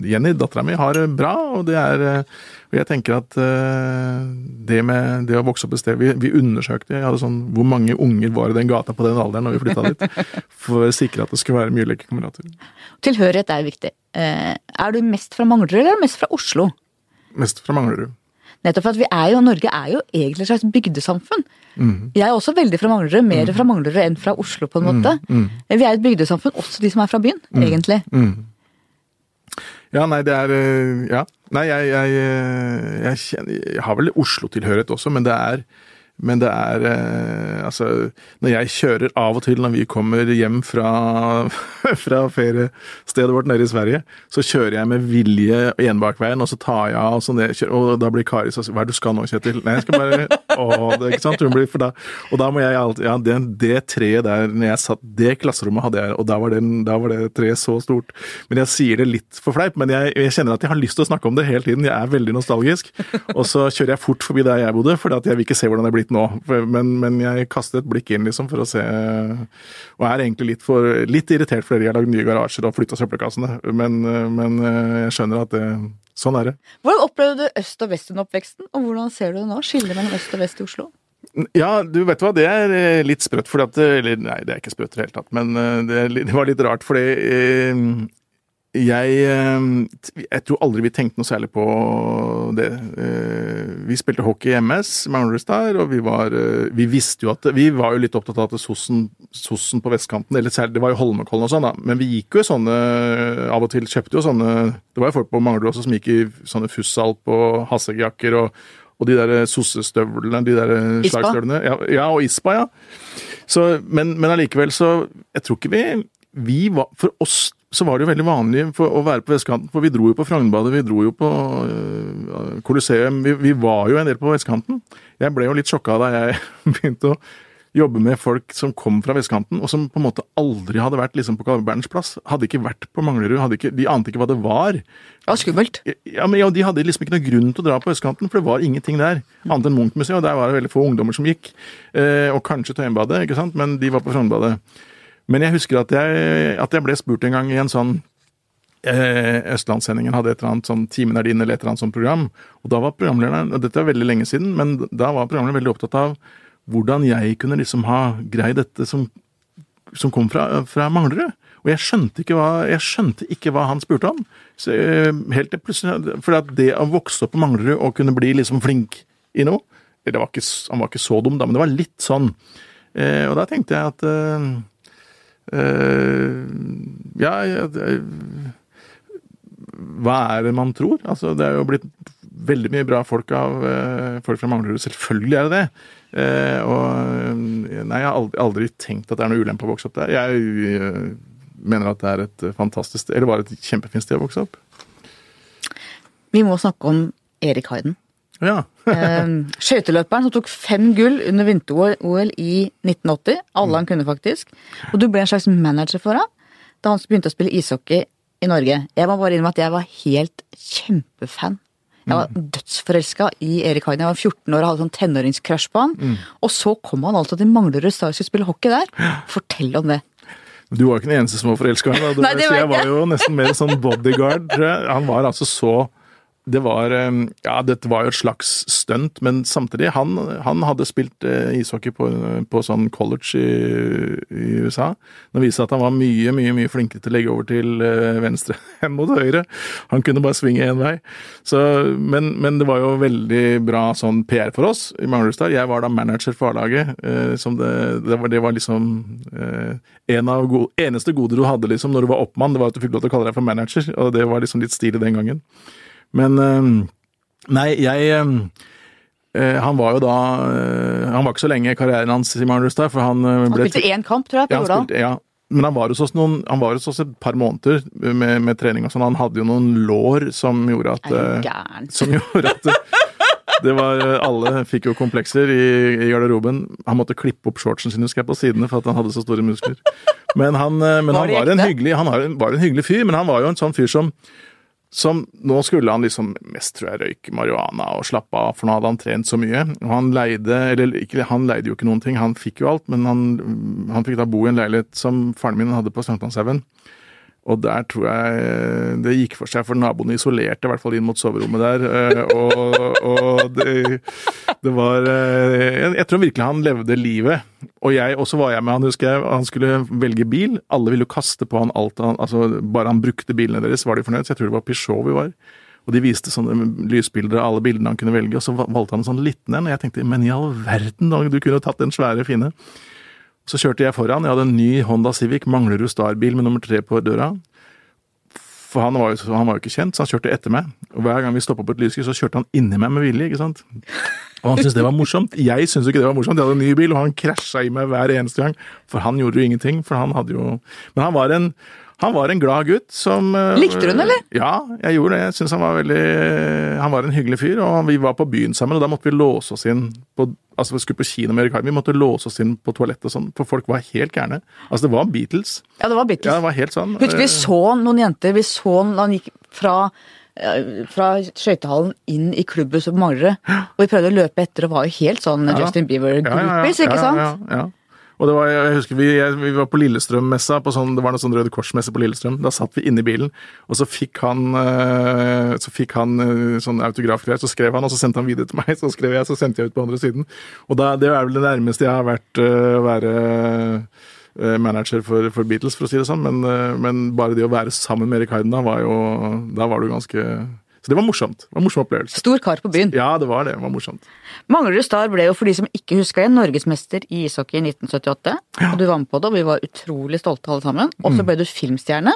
Jenny, dattera mi, har det bra. Og det er og jeg tenker at øh, det med det å vokse opp et sted Vi, vi undersøkte jeg hadde sånn, hvor mange unger var i den gata på den alderen når vi flytta dit. For å sikre at det skulle være mye lekekamerater. Tilhørighet er viktig. Eh, er du mest fra Manglerud eller er mest fra Oslo? Mest fra Manglerud. Nettopp for at vi er jo, Norge er jo egentlig et slags bygdesamfunn. Mm. Jeg er også veldig fra Manglerud, mer fra Manglerud enn fra Oslo, på en måte. Mm. Vi er et bygdesamfunn, også de som er fra byen, egentlig. Ja, nei, det er øh, Ja. Nei, jeg, jeg, øh, jeg, kjenner, jeg har vel Oslo-tilhørighet også, men det er men det er eh, Altså, når jeg kjører av og til når vi kommer hjem fra, fra feriestedet vårt nede i Sverige, så kjører jeg med vilje enbakveien, og så tar jeg av, og, så ned, kjører, og da blir Kari sånn Hva er det du skal nå, Kjetil? Nei, jeg skal bare Å, det, ikke sant? Hun blir, for da, og da må jeg alltid Ja, det, det treet der, når jeg satt Det klasserommet hadde jeg, og da var, den, da var det treet så stort. Men jeg sier det litt for fleip, men jeg, jeg kjenner at jeg har lyst til å snakke om det hele tiden. Jeg er veldig nostalgisk. Og så kjører jeg fort forbi der jeg bodde, for jeg vil ikke se hvordan det er blitt nå. Men, men jeg kastet et blikk inn liksom for å se, og er egentlig litt, for, litt irritert fordi jeg har lagd nye garasjer og flytta søppelkassene. Men, men jeg skjønner at det, sånn er det. Hvordan opplevde du øst og vest under oppveksten, og hvordan ser du det nå? Skillet mellom øst og vest i Oslo? Ja, du vet hva, det er eh, litt sprøtt, fordi at Eller nei, det er ikke sprøtt i det hele tatt, men eh, det, det var litt rart, fordi eh, jeg eh, Jeg tror aldri vi tenkte noe særlig på det. Eh, Vi spilte hockey i MS, Manglerud Star, og vi var eh, Vi visste jo at Vi var jo litt opptatt av at sossen, sossen på vestkanten, eller særlig Det var jo Holmenkollen og sånn, da, men vi gikk jo i sånne Av og til kjøpte jo sånne Det var jo folk på Manglerud også som gikk i sånne Fussalp og Hassejakker og og de der sossestøvlene, de der slagstøvlene. Ja, ja, og Ispa, ja. Så, men, men allikevel så Jeg tror ikke vi Vi var For oss så var det jo veldig vanlig å være på vestkanten, for vi dro jo på Frognerbadet, vi dro jo på øh, Colosseum. Vi, vi var jo en del på vestkanten. Jeg ble jo litt sjokka da jeg begynte å jobbe med folk som kom fra vestkanten, og som på en måte aldri hadde vært liksom på Karl Berners plass. Hadde ikke vært på Manglerud, ikke, de ante ikke hva det var. Ja, skummelt. Ja, men ja, De hadde liksom ikke noe grunn til å dra på østkanten, for det var ingenting der. Annet enn Munch-museet, og der var det veldig få ungdommer som gikk. Eh, og kanskje Tøyenbadet, ikke sant, men de var på Frognerbadet. Men jeg husker at jeg, at jeg ble spurt en gang i en sånn eh, Østlandssendingen hadde et eller annet sånn Timen er din, eller et eller annet sånt program. Og da var programlederen, og dette er veldig lenge siden, men da var programlederen veldig opptatt av hvordan jeg kunne liksom ha greid dette som, som kom fra, fra Manglerud. Og jeg skjønte hva, jeg skjønte ikke hva han spurte om. Så, eh, helt til plutselig, For det å vokse opp på Manglerud og kunne bli liksom flink i noe var ikke, Han var ikke så dum, da, men det var litt sånn. Eh, og da tenkte jeg at Ja, jeg, hva er det man tror? Altså, det er jo blitt veldig mye bra folk av eh, folk fra Manglerud. Selvfølgelig er det det. Eh, og eh, nei, jeg har aldri, aldri tenkt at det er noe ulempe å vokse opp der. Jeg eh, mener at det er et fantastisk Eller var et kjempefint sted å vokse opp. Vi må snakke om Erik Hayden. Ja. Eh, Skøyteløperen som tok fem gull under vinter-OL i 1980. Alle han kunne, faktisk. Og du ble en slags manager for ham da han begynte å spille ishockey i Norge. Jeg må bare innrømme at jeg var helt kjempefan. Jeg var dødsforelska i Erik Hagen. Jeg var 14 år og hadde sånn tenåringscrush på han. Og så kom han altså til Manglerud Stars og skulle spille hockey der. Fortell om det. Du var jo ikke den eneste som var forelska i ham. Jeg var jo nesten mer sånn bodyguard. Han var altså så det var eh, Ja, dette var jo et slags stunt, men samtidig Han, han hadde spilt eh, ishockey på, på sånn college i, i USA. Det viste seg at han var mye, mye mye flinkere til å legge over til eh, venstre enn mot høyre. Han kunne bare svinge én vei. Så, men, men det var jo veldig bra sånn PR for oss i Manglerudstad. Jeg var da manager for A-laget. Det, det, det var liksom en av gode, eneste gode du hadde liksom når du var oppmann, det var at du fikk lov til å kalle deg for manager. Og det var liksom litt stilig den gangen. Men eh, Nei, jeg eh, eh, Han var jo da Han var ikke så lenge i karrieren hans i Manglerudstad, for han ble Han spilte én kamp, tror jeg, på Jordal. ja. Men han var hos oss, noen, han var hos oss et par måneder med, med trening og sånn. Han hadde jo noen lår som gjorde at Er du gæren? Som gjorde at Det var, Alle fikk jo komplekser i, i garderoben. Han måtte klippe opp shortsen sin husker jeg, på sidene for at han hadde så store muskler. Men han, men Var han var, en hyggelig, han var en- var en hyggelig fyr, men han var jo en sånn fyr som som Nå skulle han liksom mest, tror jeg, røyke marihuana og slappe av, for nå hadde han trent så mye. Og han leide Eller ikke, han leide jo ikke noen ting, han fikk jo alt, men han, han fikk da bo i en leilighet som faren min hadde på Sankthanshaugen. Og der tror jeg det gikk for seg, for naboene isolerte i hvert fall inn mot soverommet der. eh, Og, og det, det var eh, Jeg tror virkelig han levde livet. Og jeg, også var jeg med han, husker jeg. Han skulle velge bil. Alle ville jo kaste på han alt han altså Bare han brukte bilene deres, var de fornøyd. Så jeg tror det var Peugeot vi var. Og de viste sånne lysbilder av alle bildene han kunne velge, og så valgte han en sånn liten en. Og jeg tenkte, men i all verden, du kunne tatt den svære, fine. Så kjørte jeg foran. Jeg hadde en ny Honda Civic Manglerud Star-bil med nummer tre på døra. For han var, jo, han var jo ikke kjent, så han kjørte etter meg. Og hver gang vi stoppa på et lyskryss, så kjørte han inni meg med vilje. ikke sant? Og han syntes det var morsomt. Jeg syntes ikke det var morsomt. Jeg hadde en ny bil, og han krasja i meg hver eneste gang. For han gjorde jo ingenting, for han hadde jo Men han var en, han var en glad gutt som eh, Likte du han, eller? Ja, jeg gjorde det. Jeg synes han var veldig Han var en hyggelig fyr, og vi var på byen sammen, og da måtte vi låse oss inn på Altså, vi skulle på kino med Erik Harm, vi måtte låse oss inn på toalettet og sånn, for folk var helt gærne. Altså, det var Beatles. Ja, det var Beatles. Ja, det var helt sånn. Husker vi eh, så noen jenter, vi så han gikk fra eh, fra skøytehallen inn i klubbhuset som Manglerud, og vi prøvde å løpe etter og var jo helt sånn. Justin. Bieber-groupies, ikke sant? Ja, ja, ja. Og det var, jeg husker vi, jeg, vi var på Lillestrøm-messa, sånn, det var noe sånn Røde Kors-messe på Lillestrøm. Da satt vi inne i bilen, og så fikk han, eh, så fikk han eh, sånn autografgreier. Så skrev han, og så sendte han videre til meg, så skrev jeg, så sendte jeg ut på andre siden. Og da, det er vel det nærmeste jeg har vært eh, å være manager for, for Beatles, for å si det sånn. Men, men bare det å være sammen med Erik Harden da, var jo Da var du ganske Så det var morsomt. Det var en morsom opplevelse. Stor kar på byen. Ja, det var det. Det var morsomt. Manglerud Star ble jo, for de som ikke husker det, norgesmester i ishockey i 1978. Og du var med på det, og vi var utrolig stolte alle sammen. Og Mm. så ble du filmstjerne.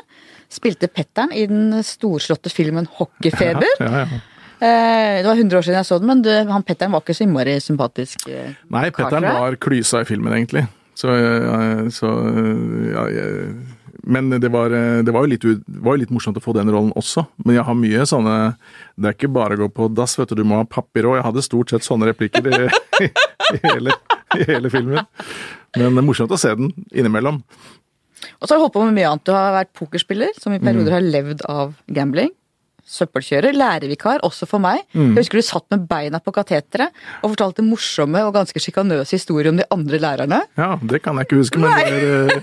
Spilte Petteren i den storslåtte filmen Hockeyfeber. Ja, ja. Eh, Det var 100 år siden jeg så den, men du, han Petteren var ikke så innmari sympatisk. eh, Nei, Pettern var klysa i filmen, egentlig. Så, eh, så ja, jeg, Men det var, eh, det var jo litt, var litt morsomt å få den rollen også. Men jeg har mye sånne Det er ikke bare å gå på dass, vet du. Du må ha papir òg. Jeg hadde stort sett sånne replikker i, i, hele, i hele filmen. Men det er morsomt å se den innimellom. Og så har du holdt på med mye annet. Du har vært pokerspiller, som i Mm. perioder har levd av gambling. Søppelkjører, lærervikar, også for meg. Mm. Jeg husker du satt med beina på kateteret og fortalte morsomme og ganske sjikanøse historier om de andre lærerne. Ja, det kan jeg ikke huske, men Nei. det er, eh,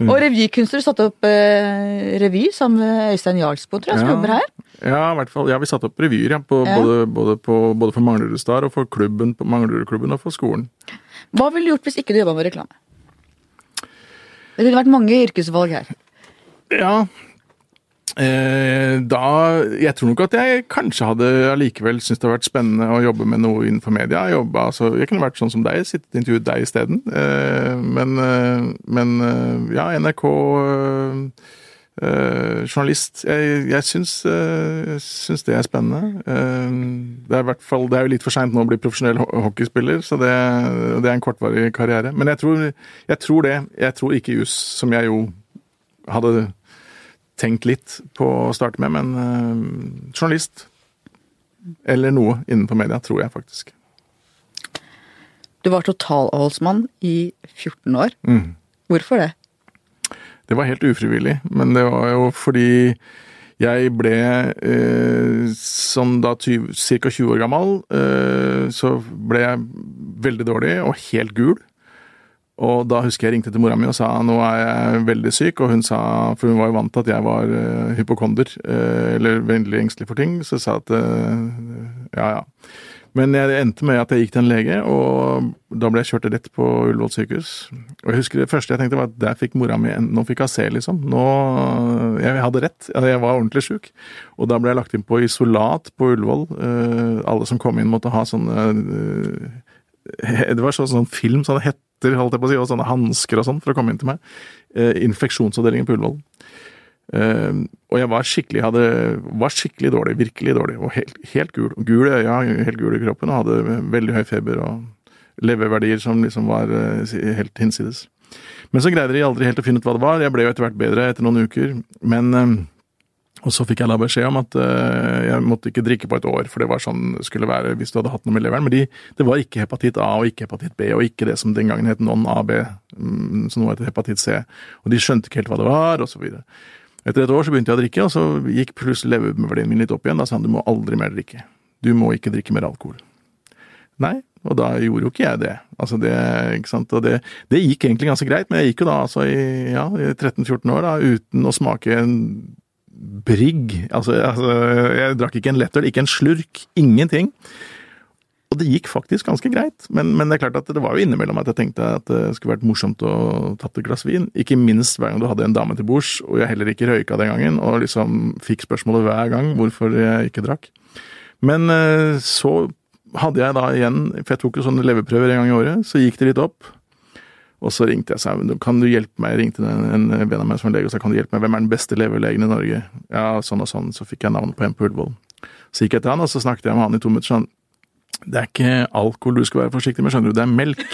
Mm. Og revykunstner satte opp eh, revy sammen med Øystein Jarlsbo, tror jeg, som Ja. jobber her. Ja, i hvert fall. Ja, vi satte opp revyer, ja. På, Ja. Både, både, på, både for Manglerud Star og for klubben, på Manglerudklubben og for skolen. Hva ville du gjort hvis ikke du jobba med reklame? Det ville vært mange yrkesvalg her. Ja. Eh, da Jeg tror nok at jeg kanskje hadde allikevel syntes det hadde vært spennende å jobbe med noe innenfor media. jobbe, altså, jeg kunne vært sånn som deg, sittet og intervjuet deg isteden. Eh, men, eh, men eh, ja, NRK eh, Journalist. Jeg, jeg syns, uh, syns det er spennende. Uh, det, er hvert fall, det er jo litt for seint nå å bli profesjonell ho- hockeyspiller, så det, det er en kortvarig karriere. Men jeg tror, jeg tror det. Jeg tror ikke juss, som jeg jo hadde tenkt litt på å starte med, men eh, journalist. Eller noe innenfor media, tror jeg faktisk. Du var totalavholdsmann i 14 år. Mm. Hvorfor det? Det var helt ufrivillig, men det var jo fordi jeg ble eh, som da ca. 20 år gammel, eh, så ble jeg veldig dårlig og helt gul. Og da husker jeg ringte til mora mi og sa nå er jeg veldig syk, og hun sa, for hun var jo vant til at jeg var uh, hypokonder, uh, eller veldig engstelig for ting, så jeg sa at uh, ja ja. Men jeg endte med at jeg gikk til en lege, og da ble jeg kjørt rett på Ullevål sykehus. Og jeg husker det første jeg tenkte var at der fikk mora mi en, Nå fikk hun se, liksom. Nå Jeg hadde rett. Altså, Jeg var ordentlig sjuk. Og da ble jeg lagt inn på isolat på Ullevål. Alle som kom inn, måtte ha sånne Det var sånn, sånn film, sånne hetter, holdt jeg på å si, og sånne hansker og sånn for å komme inn til meg. Eh, infeksjonsavdelingen på Ullevål. Eh, og jeg var skikkelig, hadde, var skikkelig dårlig, virkelig dårlig, og helt, helt gul. Gul i øya, helt gul i kroppen, og hadde veldig høy feber og leververdier som liksom var eh, helt hinsides. Men så greide de aldri helt å finne ut hva det var. Jeg ble jo etter hvert bedre etter noen uker, men eh, Og så fikk jeg da beskjed om at uh, jeg måtte ikke drikke på et år, for det var sånn det skulle være hvis du hadde hatt noe med leveren. Men de, det var ikke hepatitt A og ikke hepatitt B, og ikke det som den gangen het non-AB, um, som nå heter hepatitt C. Og de skjønte ikke helt hva det var, videre. Etter et år så begynte jeg å drikke, og så gikk plutselig leververdien min litt opp igjen. Da sa han du må aldri mer drikke. Du må ikke drikke mer alkohol. Nei, og da gjorde jo ikke jeg det. Altså det, ikke sant? Og det, det gikk egentlig ganske greit, men jeg gikk jo da altså i, ja, i 13-14 år da, uten å smake en brigg. Altså, altså, jeg drakk ikke en lettøl, ikke en slurk, ingenting. Og det gikk faktisk ganske greit, men, men, det er klart at det var jo innimellom at jeg tenkte at det skulle vært morsomt å tatt et glass vin. Ikke minst hver gang du hadde en dame til bords, og jeg heller ikke røyka den gangen, og liksom fikk spørsmålet hver gang hvorfor jeg ikke drakk. Men eh, så hadde jeg da igjen, for jeg tok jo sånne leverprøver en gang i året, så gikk det litt opp. Og så ringte jeg og sa kan du hjelpe meg, jeg ringte en, en venn av meg som er lege og sa kan du hjelpe meg, hvem er den beste leverlegen i Norge? Ja, sånn og sånn, så fikk jeg navnet på en på Ullevål. Så gikk jeg til han, og så snakket jeg med han i to minutter sånn, det er ikke alkohol du skal være forsiktig med, skjønner du, det er melk.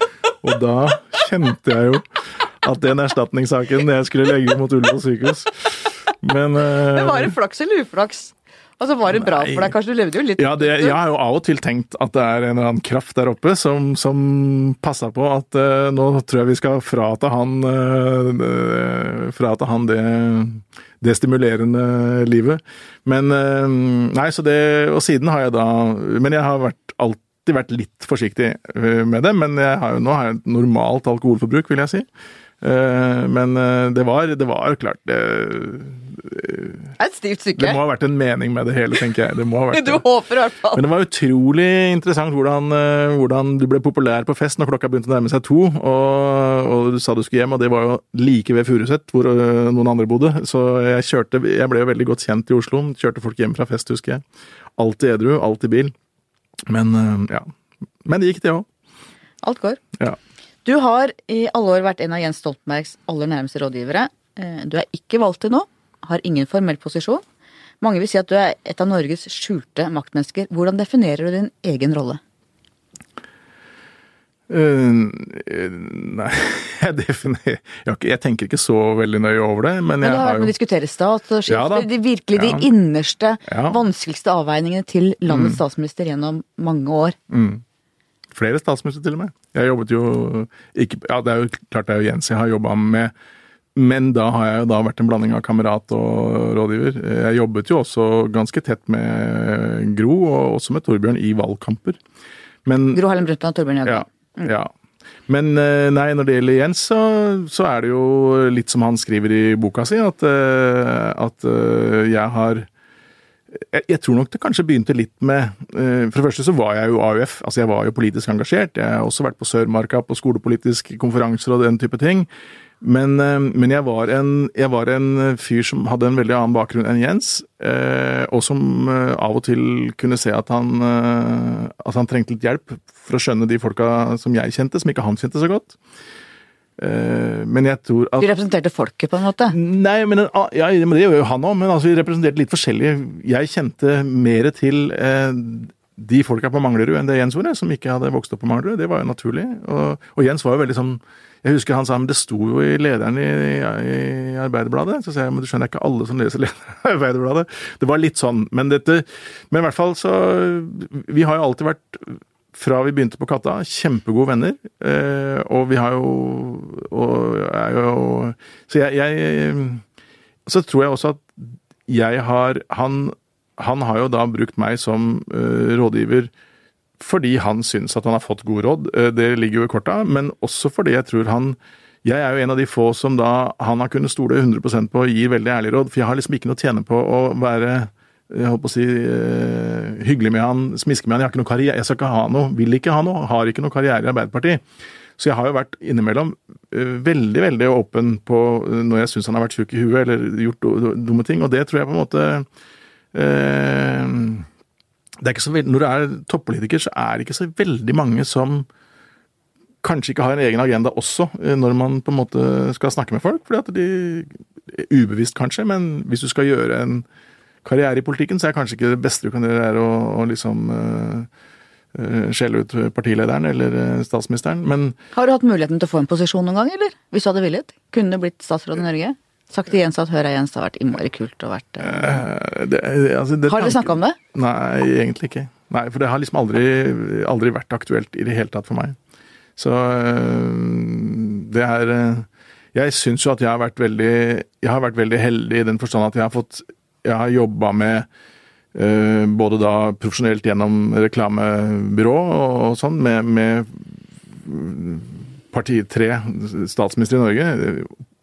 Og da kjente jeg jo at den erstatningssaken jeg skulle legge mot Ullevål sykehus Men, Men var det flaks eller uflaks? Altså Var det bra for deg? Kanskje du levde jo litt Ja, det, jeg har jo av og til tenkt at det er en eller annen kraft der oppe som, som passa på at uh, nå tror jeg vi skal frata han, uh, frata han det, det stimulerende livet. Men uh, Nei, så det Og siden har jeg da Men jeg har vært, alltid vært litt forsiktig med det. Men har jo, nå har jeg et normalt alkoholforbruk, vil jeg si. Men det var, det var klart det, det et stivt stykke. Det må ha vært en mening med det hele, tenker jeg. Det må ha vært du håper i hvert fall. Men det var utrolig interessant hvordan, eh, hvordan, du ble populær på fest når klokka begynte å nærme seg to, og, og, du sa du skulle hjem, og det var jo like ved Furuset, hvor eh, noen andre bodde. Så jeg kjørte Jeg ble jo veldig godt kjent i Oslo. Kjørte folk hjem fra fest, husker jeg. Alltid edru, alltid bil. Men eh, ja. Men det gikk, det òg. Alt går. Ja. Du har i alle år vært en av Jens Stoltenbergs aller nærmeste rådgivere. Du er ikke valgt til nå har ingen formell posisjon. Mange vil si at du er et av Norges skjulte maktmennesker. Hvordan definerer du din egen rolle? Uh, nei, jeg definerer jeg, jeg, tenker ikke så veldig nøye over det, men, men jeg har vært med å diskutere statsskift, ja, de virkelig ja. de innerste, ja. vanskeligste avveiningene til landets mm. statsminister gjennom mange år. Mm. Flere statsministre, til og med. Jeg jobbet jo ikke Ja, det er jo klart det er jo Jens jeg har jobba med men da har jeg jo da vært en blanding av kamerat og rådgiver. Jeg jobbet jo også ganske tett med Gro, og også med Torbjørn i valgkamper. Men, Gro Harlem Brundtland Torbjørn Jagland. Ja, mm. ja. Men eh, nei, når det gjelder Jens, så, så, er det jo litt som han skriver i boka si, at, eh, at eh, jeg har jeg, jeg, tror nok det kanskje begynte litt med For det første så var jeg jo AUF. Altså jeg var jo politisk engasjert. Jeg har også vært på Sørmarka på skolepolitiske konferanser og den type ting. Men, eh, men jeg, var en, jeg, var en, fyr som hadde en veldig annen bakgrunn enn Jens, eh, og som eh, av og til kunne se at han, at han trengte litt hjelp for å skjønne de folka som jeg kjente, som ikke han kjente så godt. Men jeg tror at Du representerte folket, på en måte? Nei, men, ja, men det gjør jo han òg. Men altså, vi representerte litt forskjellige. Jeg kjente mer til de folka på Manglerud enn det Jens gjorde, som ikke hadde vokst opp på Manglerud. Det var jo naturlig. Og, og Jens var jo veldig sånn jeg husker han sa men det sto jo i lederen i, i, i Arbeiderbladet. Så sa jeg men du skjønner ikke alle som leser lederen i Arbeiderbladet. Det var litt sånn. Men, dette, men i hvert fall så Vi har jo alltid vært fra vi begynte på Katta, kjempegode venner. Eh, og vi har jo og er jo Så jeg, jeg Så tror jeg også at jeg har Han, han har jo da brukt meg som uh, rådgiver fordi han syns at han har fått god råd, eh, det ligger jo i korta, men også fordi jeg tror han Jeg er jo en av de få som da han har kunnet stole 100% på og gir veldig ærlig råd, for jeg har liksom ikke noe å tjene på å være jeg holdt å si, uh, hyggelig med han, smiske med han. Jeg har ikke noe karriere, jeg skal ikke ha noe, vil ikke ha noe, har ikke noe karriere i Arbeiderpartiet. Så jeg har jo vært innimellom uh, veldig, veldig åpen på uh, når jeg syns han har vært tjukk i huet eller gjort dumme ting, og det tror jeg på en måte det er ikke så veldig, Når du er toppolitiker, så er det ikke så veldig mange som kanskje ikke har en egen agenda også, eh, når man på en måte skal snakke med folk. fordi at de Ubevisst, kanskje, men hvis du skal gjøre en karriere i politikken, så er kanskje ikke det beste du kan gjøre, er å, å liksom uh, skjelle ut partilederen eller statsministeren, men Har du hatt muligheten til å få en posisjon noen gang, eller? Hvis du hadde villet? Kunne du blitt statsråd i Norge? Sagt igjen Jens at 'Høra Jens har vært innmari kult og vært eh, Eh, det, altså, det Har dere snakka om det? Nei, egentlig ikke. Nei, For det har liksom aldri, aldri vært aktuelt i det hele tatt for meg. Så det er Jeg syns jo at jeg har vært veldig Jeg har vært veldig heldig i den forstand at jeg har fått Jeg har jobba med øh, både da profesjonelt gjennom reklamebyrå og, sånn, med, med parti tre statsminister i Norge.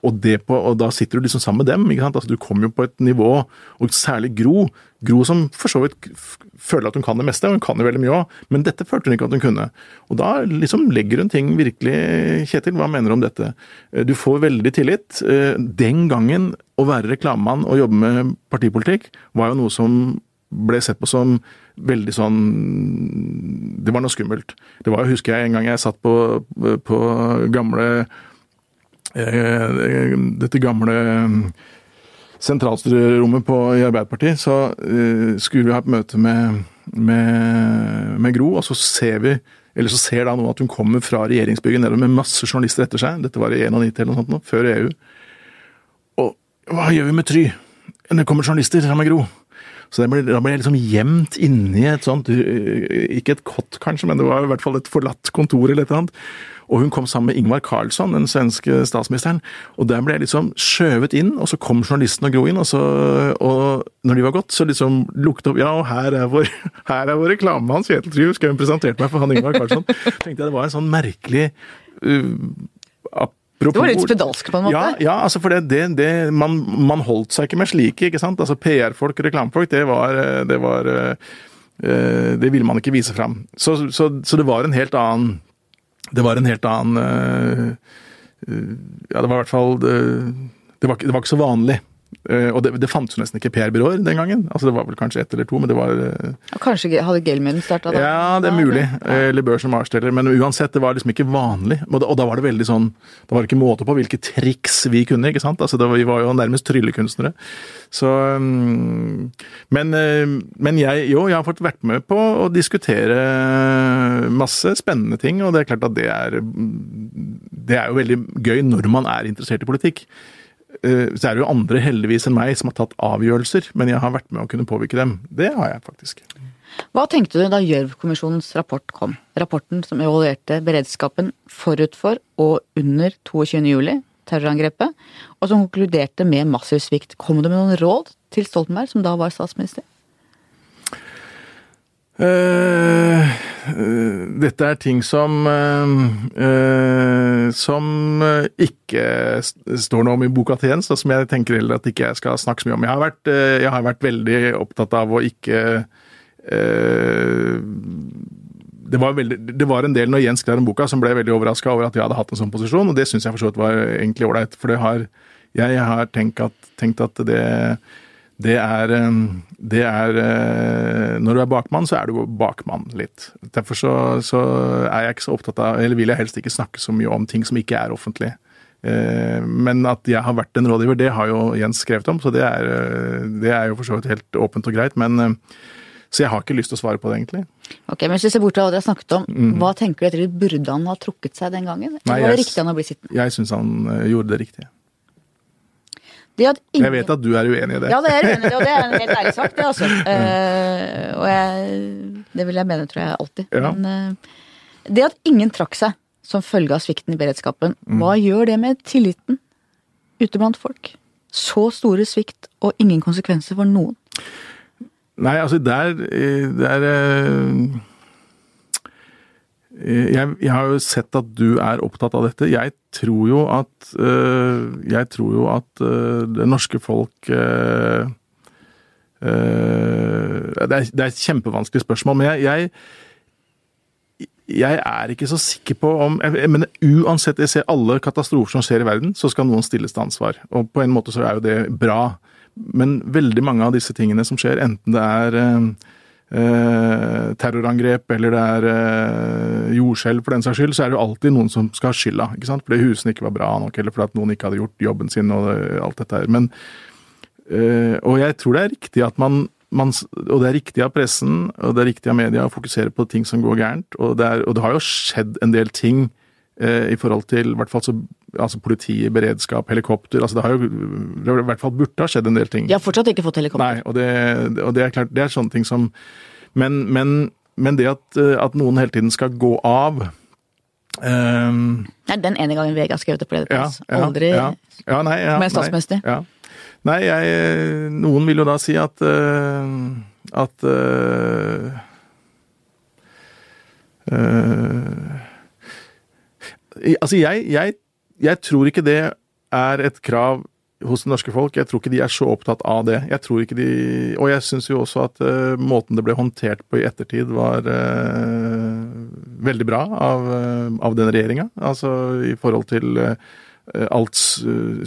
Og, på, og da sitter du liksom sammen med dem. ikke sant? Altså Du kommer jo på et nivå, og særlig Gro. Gro som for så vidt føler at hun kan det meste, og hun kan jo veldig mye òg, men dette følte hun ikke at hun kunne. Og da liksom legger hun ting virkelig Kjetil, hva mener du om dette? Eh, Du får veldig tillit. Eh, Den gangen å være reklamemann og jobbe med partipolitikk var jo noe som ble sett på som veldig sånn Det var noe skummelt. Det var, husker jeg en gang jeg satt på, på gamle Dette gamle sentralstyrerommet på, i Arbeiderpartiet, så eh, skulle vi ha et møte med, med, med Gro, og så ser vi eller så ser da noen at hun kommer fra regjeringsbygget nedover med masse journalister etter seg. Dette var i 91 eller noe sånt, nå, før EU. Og hva gjør vi med Try? Det kommer journalister sammen med Gro. Så det ble, da ble jeg liksom gjemt inni et sånt Ikke et kott, kanskje, men det var i hvert fall et forlatt kontor eller et eller annet. Og hun kom sammen med Ingvar Carlsson, den svenske statsministeren. Og der ble jeg liksom skjøvet inn, og så kom journalisten og Gro inn. Og, så, og når de var gått, så liksom lukket opp Ja, og her er vår, her er vår reklamemann, Kjetil Try. Husker hun presenterte meg for han Ingvar Carlsson. tenkte jeg det var en sånn merkelig uh, Du var litt spedalsk på en måte. ja, ja, altså for det, det, det man, man holdt seg ikke med slike, ikke sant? Altså PR-folk og reklamefolk, det var, eh, det var eh, eh, Det ville man ikke vise fram. Så, så, så det var en helt annen Det var en helt annen eh, eh, Ja, det var i hvert fall Det, det, var, det var ikke så vanlig. Eh, Og det, det fantes jo nesten ikke PR-byråer den gangen. Altså Det var vel kanskje ett eller to, men det var eh, Og Kanskje hadde Gelmyden starta da? ja, det er mulig. Eller Børs og Marsteller. Men uansett, det var liksom ikke vanlig. Og da, og da var det veldig sånn Da var det ikke måte på hvilke triks vi kunne, ikke sant. Altså, det var, vi var jo nærmest tryllekunstnere. Så mm, Men, eh, men jeg Jo, jeg har fått vært med på å diskutere masse spennende ting, og det er klart at det er Det er jo veldig gøy når man er interessert i politikk. Eh, Så er det jo andre heldigvis enn meg som har tatt avgjørelser, men jeg har vært med å kunne påvirke dem. Det har jeg faktisk. Hva tenkte du da Gjørv-kommisjonens rapport kom? Rapporten som evaluerte beredskapen forut for og under 22. juli, terrorangrepet, og som konkluderte med massiv svikt. Kom du med noen råd til Stoltenberg, som da var statsminister? Eh, eh, dette er ting som uh, Som ikke står noe om i boka til Jens, og som jeg tenker heller at ikke jeg skal snakke så mye om. Jeg har vært, jeg har vært veldig opptatt av å ikke det var, veldig, det var en del når Jens skrev den boka som ble veldig overraska over at jeg hadde hatt en sånn posisjon, og det syns jeg for så vidt var egentlig ålreit. For har, jeg har tenkt at, tenkt at det, det er, eh, det er eh, Når du er bakmann, så er du bakmann litt. Derfor så, så er jeg ikke så opptatt av, eller vil jeg helst ikke snakke så mye om ting som ikke er offentlige. Eh, Men at jeg har vært en rådgiver, det har jo Jens skrevet om, så det er, det er jo for så vidt helt åpent og greit. Men, så jeg har ikke lyst til å svare på det, egentlig. Ok, men Hvis vi ser bort fra hva dere har snakket om, hva tenker du etter burde han ha trukket seg den gangen? Eller Mm. Nei, var det jeg- riktig han å bli sittende? Jeg syns han gjorde det riktige. Ingen... Jeg vet at du er uenig i det. Ja, det er uenig i det, og det er en helt ærlig sak, det altså. Uh, og jeg, det vil jeg mene, tror jeg, alltid. Ja. Men uh, det at ingen trakk seg som følge av svikten i beredskapen, Mm. hva gjør det med tilliten ute blant folk? Så store svikt og ingen konsekvenser for noen. Nei, altså der, eh, der eh, jeg, jeg har jo sett at du er opptatt av dette. Jeg tror jo at øh, Jeg tror jo at øh, det norske folk øh, eh, det, er, det er et kjempevanskelig spørsmål, men jeg, jeg jeg er ikke så sikker på om jeg, men Uansett, jeg ser alle katastrofer som skjer i verden, så skal noen stilles til ansvar. Og på en måte så er jo det bra. Men veldig mange av disse tingene som skjer, enten det er eh, terrorangrep eller det er eh, jordskjelv for den saks skyld, så er det jo alltid noen som skal ha skylda. ikke sant? Fordi husene ikke var bra nok, eller fordi at noen ikke hadde gjort jobben sin og alt dette her. Men, eh, og jeg tror det er riktig at man, man Og det er riktig av pressen og det er riktig av media å fokusere på ting som går gærent. Og det, er, og det har jo skjedd en del ting i forhold til i hvert fall så, altså politi, beredskap, helikopter. altså Det har jo i hvert fall burde ha skjedd en del ting. De har fortsatt ikke fått helikopter. Nei, og det, og det er klart, det er sånne ting som Men, men, men det at, eh, at noen hele tiden skal gå av um, Det er den ene gangen VG har skrevet det på ja, lederplass. ja, Aldri ja, ja, nei, ja, med statsminister. Nei, ja. nei jeg, noen vil jo da si at eh, at uh, eh, Altså, jeg, jeg, jeg tror ikke det er et krav hos det norske folk. Jeg tror ikke de er så opptatt av det. Jeg tror ikke de Og jeg syns jo også at uh, måten det ble håndtert på i ettertid, var uh, veldig bra av, uh, av den regjeringa. Altså i forhold til alt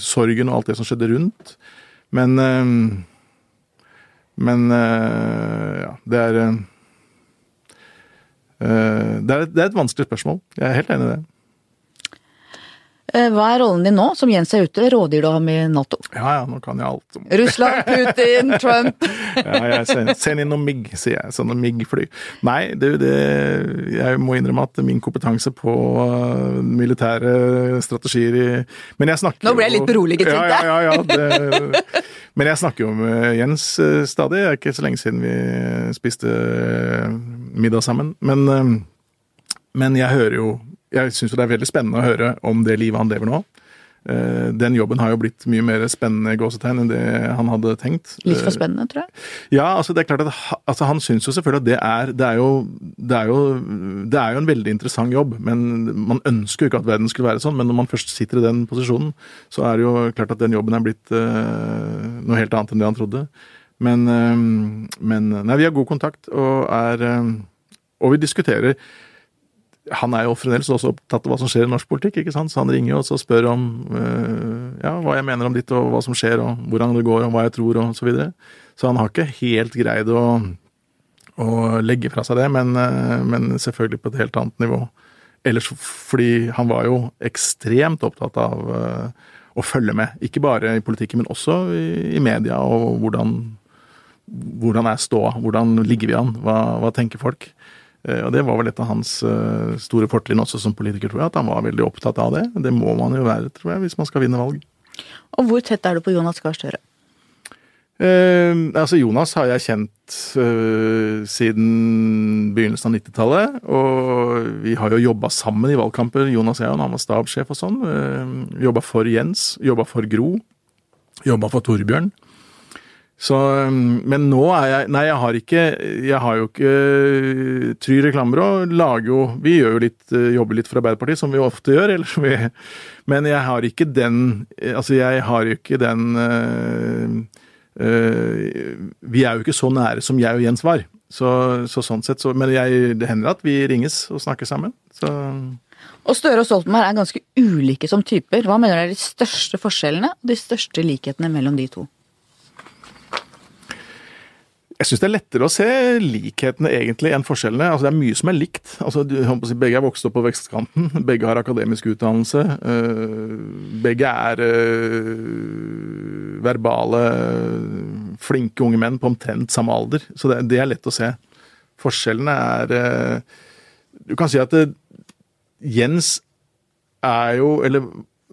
sorgen og alt det som skjedde rundt. Men Men ja, det er det er, det er et vanskelig spørsmål. Jeg er helt enig i det. Eh, Hva er rollen din nå, som Jens er ute? Rådgir du ham i Nato? Ja ja, nå kan jeg alt om Russland, Putin, Trump. ja, jeg send, send inn noen MIG, sier jeg. Sånne MIG-fly. Nei, det, det, jeg må innrømme at min kompetanse på uh, militære strategier i Men jeg snakker Nå ble jeg litt beroliget, tenkte jeg. ja, ja, ja, det, Men jeg snakker jo med Jens uh, stadig. Det er ikke så lenge siden vi spiste middag sammen. Men, men jeg hører jo Jeg syns det er veldig spennende å høre om det livet han lever nå. Eh, Den jobben har jo blitt mye mer spennende gåsetegn enn det han hadde tenkt. Litt for spennende, tror jeg. Ja, altså det er klart at altså Han syns jo selvfølgelig at det er det er, jo, det, er jo, det er jo en veldig interessant jobb. men Man ønsker jo ikke at verden skulle være sånn, men når man først sitter i den posisjonen, så er det jo klart at den jobben er blitt eh, noe helt annet enn det han trodde. Men, eh, men nei, vi har god kontakt og er eh, Og vi diskuterer han er jo fremdeles også opptatt av hva som skjer i norsk politikk, ikke sant? så han ringer jo og spør om øh, ja, hva jeg mener om ditt, og hva som skjer, og hvordan det går, og hva jeg tror, og så videre. Så han har ikke helt greid å, å legge fra seg det, men, øh, men selvfølgelig på et helt annet nivå. Ellers fordi han var jo ekstremt opptatt av øh, å følge med, ikke bare i politikken, men også i, i media, og hvordan, hvordan er ståa, hvordan ligger vi an, hva, hva tenker folk? Eh, Og det var vel et av hans eh, store fortrinn også som politiker, tror jeg, at han var veldig opptatt av det. Det må man jo være, tror jeg, hvis man skal vinne valg. Og hvor tett er du på Jonas Gahr Støre? Eh, altså Jonas har jeg kjent eh, siden begynnelsen av 90-tallet. Og vi har jo jobba sammen i valgkamper, Jonas og jeg, han var stabssjef og sånn. Eh, jobba for Jens, jobba for Gro, jobba for Torbjørn. Så, eh, men nå er jeg Nei, jeg har ikke Jeg har jo ikke Try reklamebyrå lager jo Vi gjør jo litt, eh, jobber litt for Arbeiderpartiet, som vi ofte gjør. Vi, men jeg har ikke den Altså, jeg har jo ikke den øh, øh, Vi er jo ikke så nære som jeg og Jens var. Så, så sånn sett så Men jeg, det hender at vi ringes og snakker sammen. Så Og Støre og Stoltenberg er ganske ulike som typer. Hva mener du er de største forskjellene og de største likhetene mellom de to? Jeg syns det er lettere å se likhetene egentlig enn forskjellene. Altså Det er mye som er likt. Altså Begge er vokst opp på vekstkanten. Begge har akademisk utdannelse. øh, begge er øh, verbale, flinke unge menn på omtrent samme alder. Så det, er lett å se. Forskjellene er øh, Du kan si at Jens er jo, eller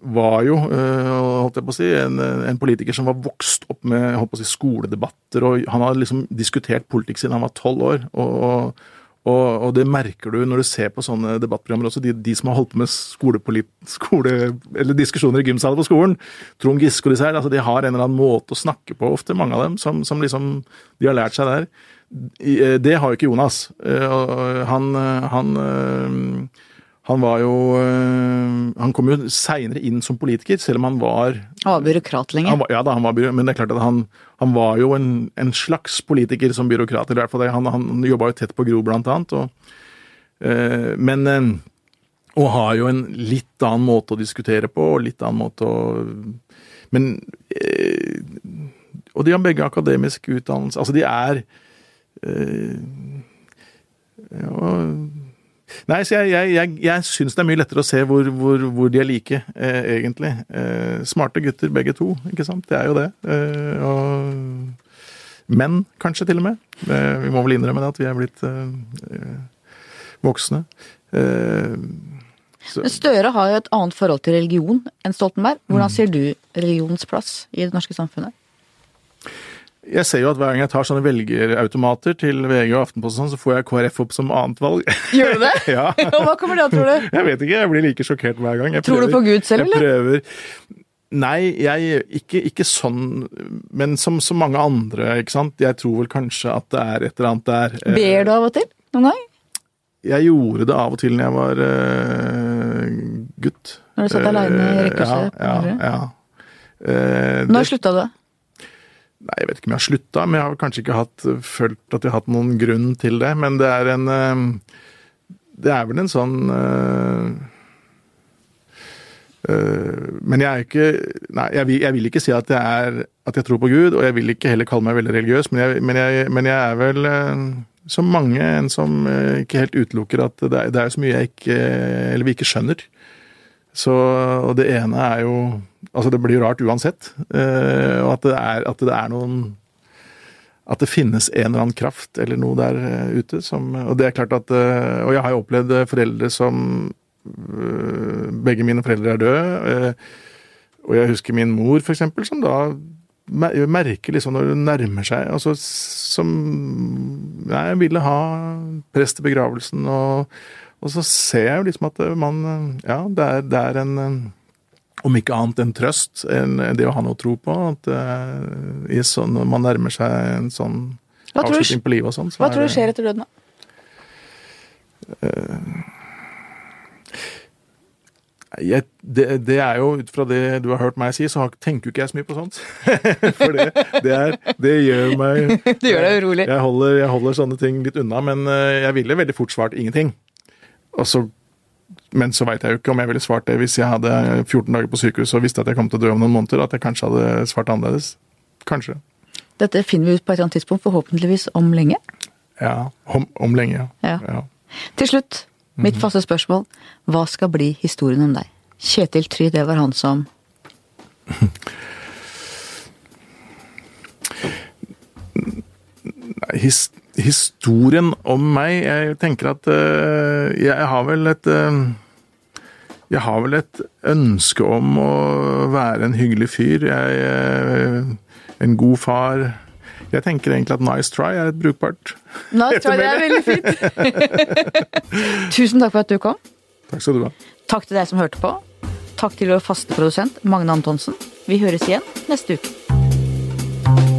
var jo, øh, holdt jeg på å si, en, en politiker som var vokst opp med holdt på å si, skoledebatter, og han har liksom diskutert politikk siden han var tolv år. og, og, og det merker du når du ser på sånne debattprogrammer også. De, de som har holdt på med skole, eller diskusjoner i gymsalen på skolen, Trond Giske og disse her, altså de har en eller annen måte å snakke på ofte, mange av dem, som, som liksom de har lært seg der. Eh, Det har jo ikke Jonas. Eh, Han, eh, han eh, han var jo øh, Han kom jo seinere inn som politiker, selv om han var, Han var byråkrat lenge. han var Ja da, han var byrå, men det er klart at han, han var jo en, en slags politiker som byråkrat. i hvert fall det. Han, han jobba jo tett på Gro, blant annet. Og, øh, men øh, Og har jo en litt annen måte å diskutere på, og litt annen måte å Men øh, Og de har begge akademisk utdannelse. Altså, de er øh, ja, Nei, så jeg, jeg, jeg, jeg syns det er mye lettere å se hvor, hvor, hvor de er like, eh, egentlig. Eh, smarte gutter begge to, ikke sant. Det er jo det. Eh, og menn, kanskje, til og med. Eh, vi må vel innrømme det at vi er blitt eh, voksne. Eh, Men Støre har jo et annet forhold til religion enn Stoltenberg. Hvordan ser du religionens plass i det norske samfunnet? Jeg ser jo at hver gang jeg tar sånne velgerautomater til VG og Aftenposten, så får jeg KrF opp som annet valg. Gjør du det? Ja. Og hva kommer det av, tror du? Jeg vet ikke, jeg blir like sjokkert hver gang. Jeg Tror du på Gud selv, eller? jeg? Prøver. Nei, jeg ikke, ikke sånn, men som så mange andre, ikke sant. Jeg tror vel kanskje at det er et eller annet der. Eh, Ber du av og til? Noen gang? Jeg gjorde det av og til når jeg var eh, gutt. Når du satt alene i rekkehuset Ja, ja, ja. Eh, Når slutta du? Nei, jeg vet ikke om jeg har slutta, men jeg har kanskje ikke hatt, følt at jeg har hatt noen grunn til det. Men det er en eh, Det er vel en sånn eh, eh, Men jeg er ikke Nei, jeg vil, jeg vil ikke si at jeg er at jeg tror på Gud, og jeg vil ikke heller kalle meg veldig religiøs, men jeg, men jeg, men er vel som mange en som ikke helt utelukker at det er, det er så mye jeg ikke Eller vi ikke skjønner. Så, og det ene er jo Altså, det blir rart uansett. eh, og at det, er, at det er noen At det finnes en eller annen kraft eller noe der eh, ute som Og det er klart at eh, Og jeg har jo opplevd eh, foreldre som Begge mine foreldre er døde. eh, og jeg husker min mor, for eksempel, som da merker liksom når hun nærmer seg altså Som Nei, ville ha prest i begravelsen, og, og så ser jeg jo liksom at man Ja, det er, det er en om ikke annet en trøst, en, det å ha noe å tro på. At uh, i sånn, når man nærmer seg en sånn Hva avslutning på livet og sånn, så Hva tror du skjer etter døden, da? Jeg, det, det er jo ut fra det du har hørt meg si, så har, tenker jo ikke jeg så mye på sånt. For det, det, er, det gjør meg Det gjør deg urolig. Jeg holder, jeg holder sånne ting litt unna, men eh, jeg ville veldig fort svart ingenting. Og så, men så veit jeg jo ikke om jeg ville svart det hvis jeg hadde 14 dager på sykehus og visste at jeg kom til å dø om noen måneder, at jeg kanskje hadde svart annerledes. Kanskje. Dette finner vi ut på et eller annet tidspunkt, forhåpentligvis om lenge. Ja. Om, om lenge, ja. Ja. ja. Til slutt, mitt faste spørsmål. Hva skal bli historien om deg? Kjetil Try, det var han som his, historien om meg Jeg tenker at uh, jeg har vel et uh, Jeg har vel et ønske om å være en hyggelig fyr. Jeg, uh, en god far. Jeg tenker egentlig at nice try er et brukbart Nice try, det er veldig fint! Tusen takk for at du kom. Takk skal du ha. Takk til deg som hørte på. Takk til vår faste produsent Magne Antonsen. Vi høres igjen neste uke.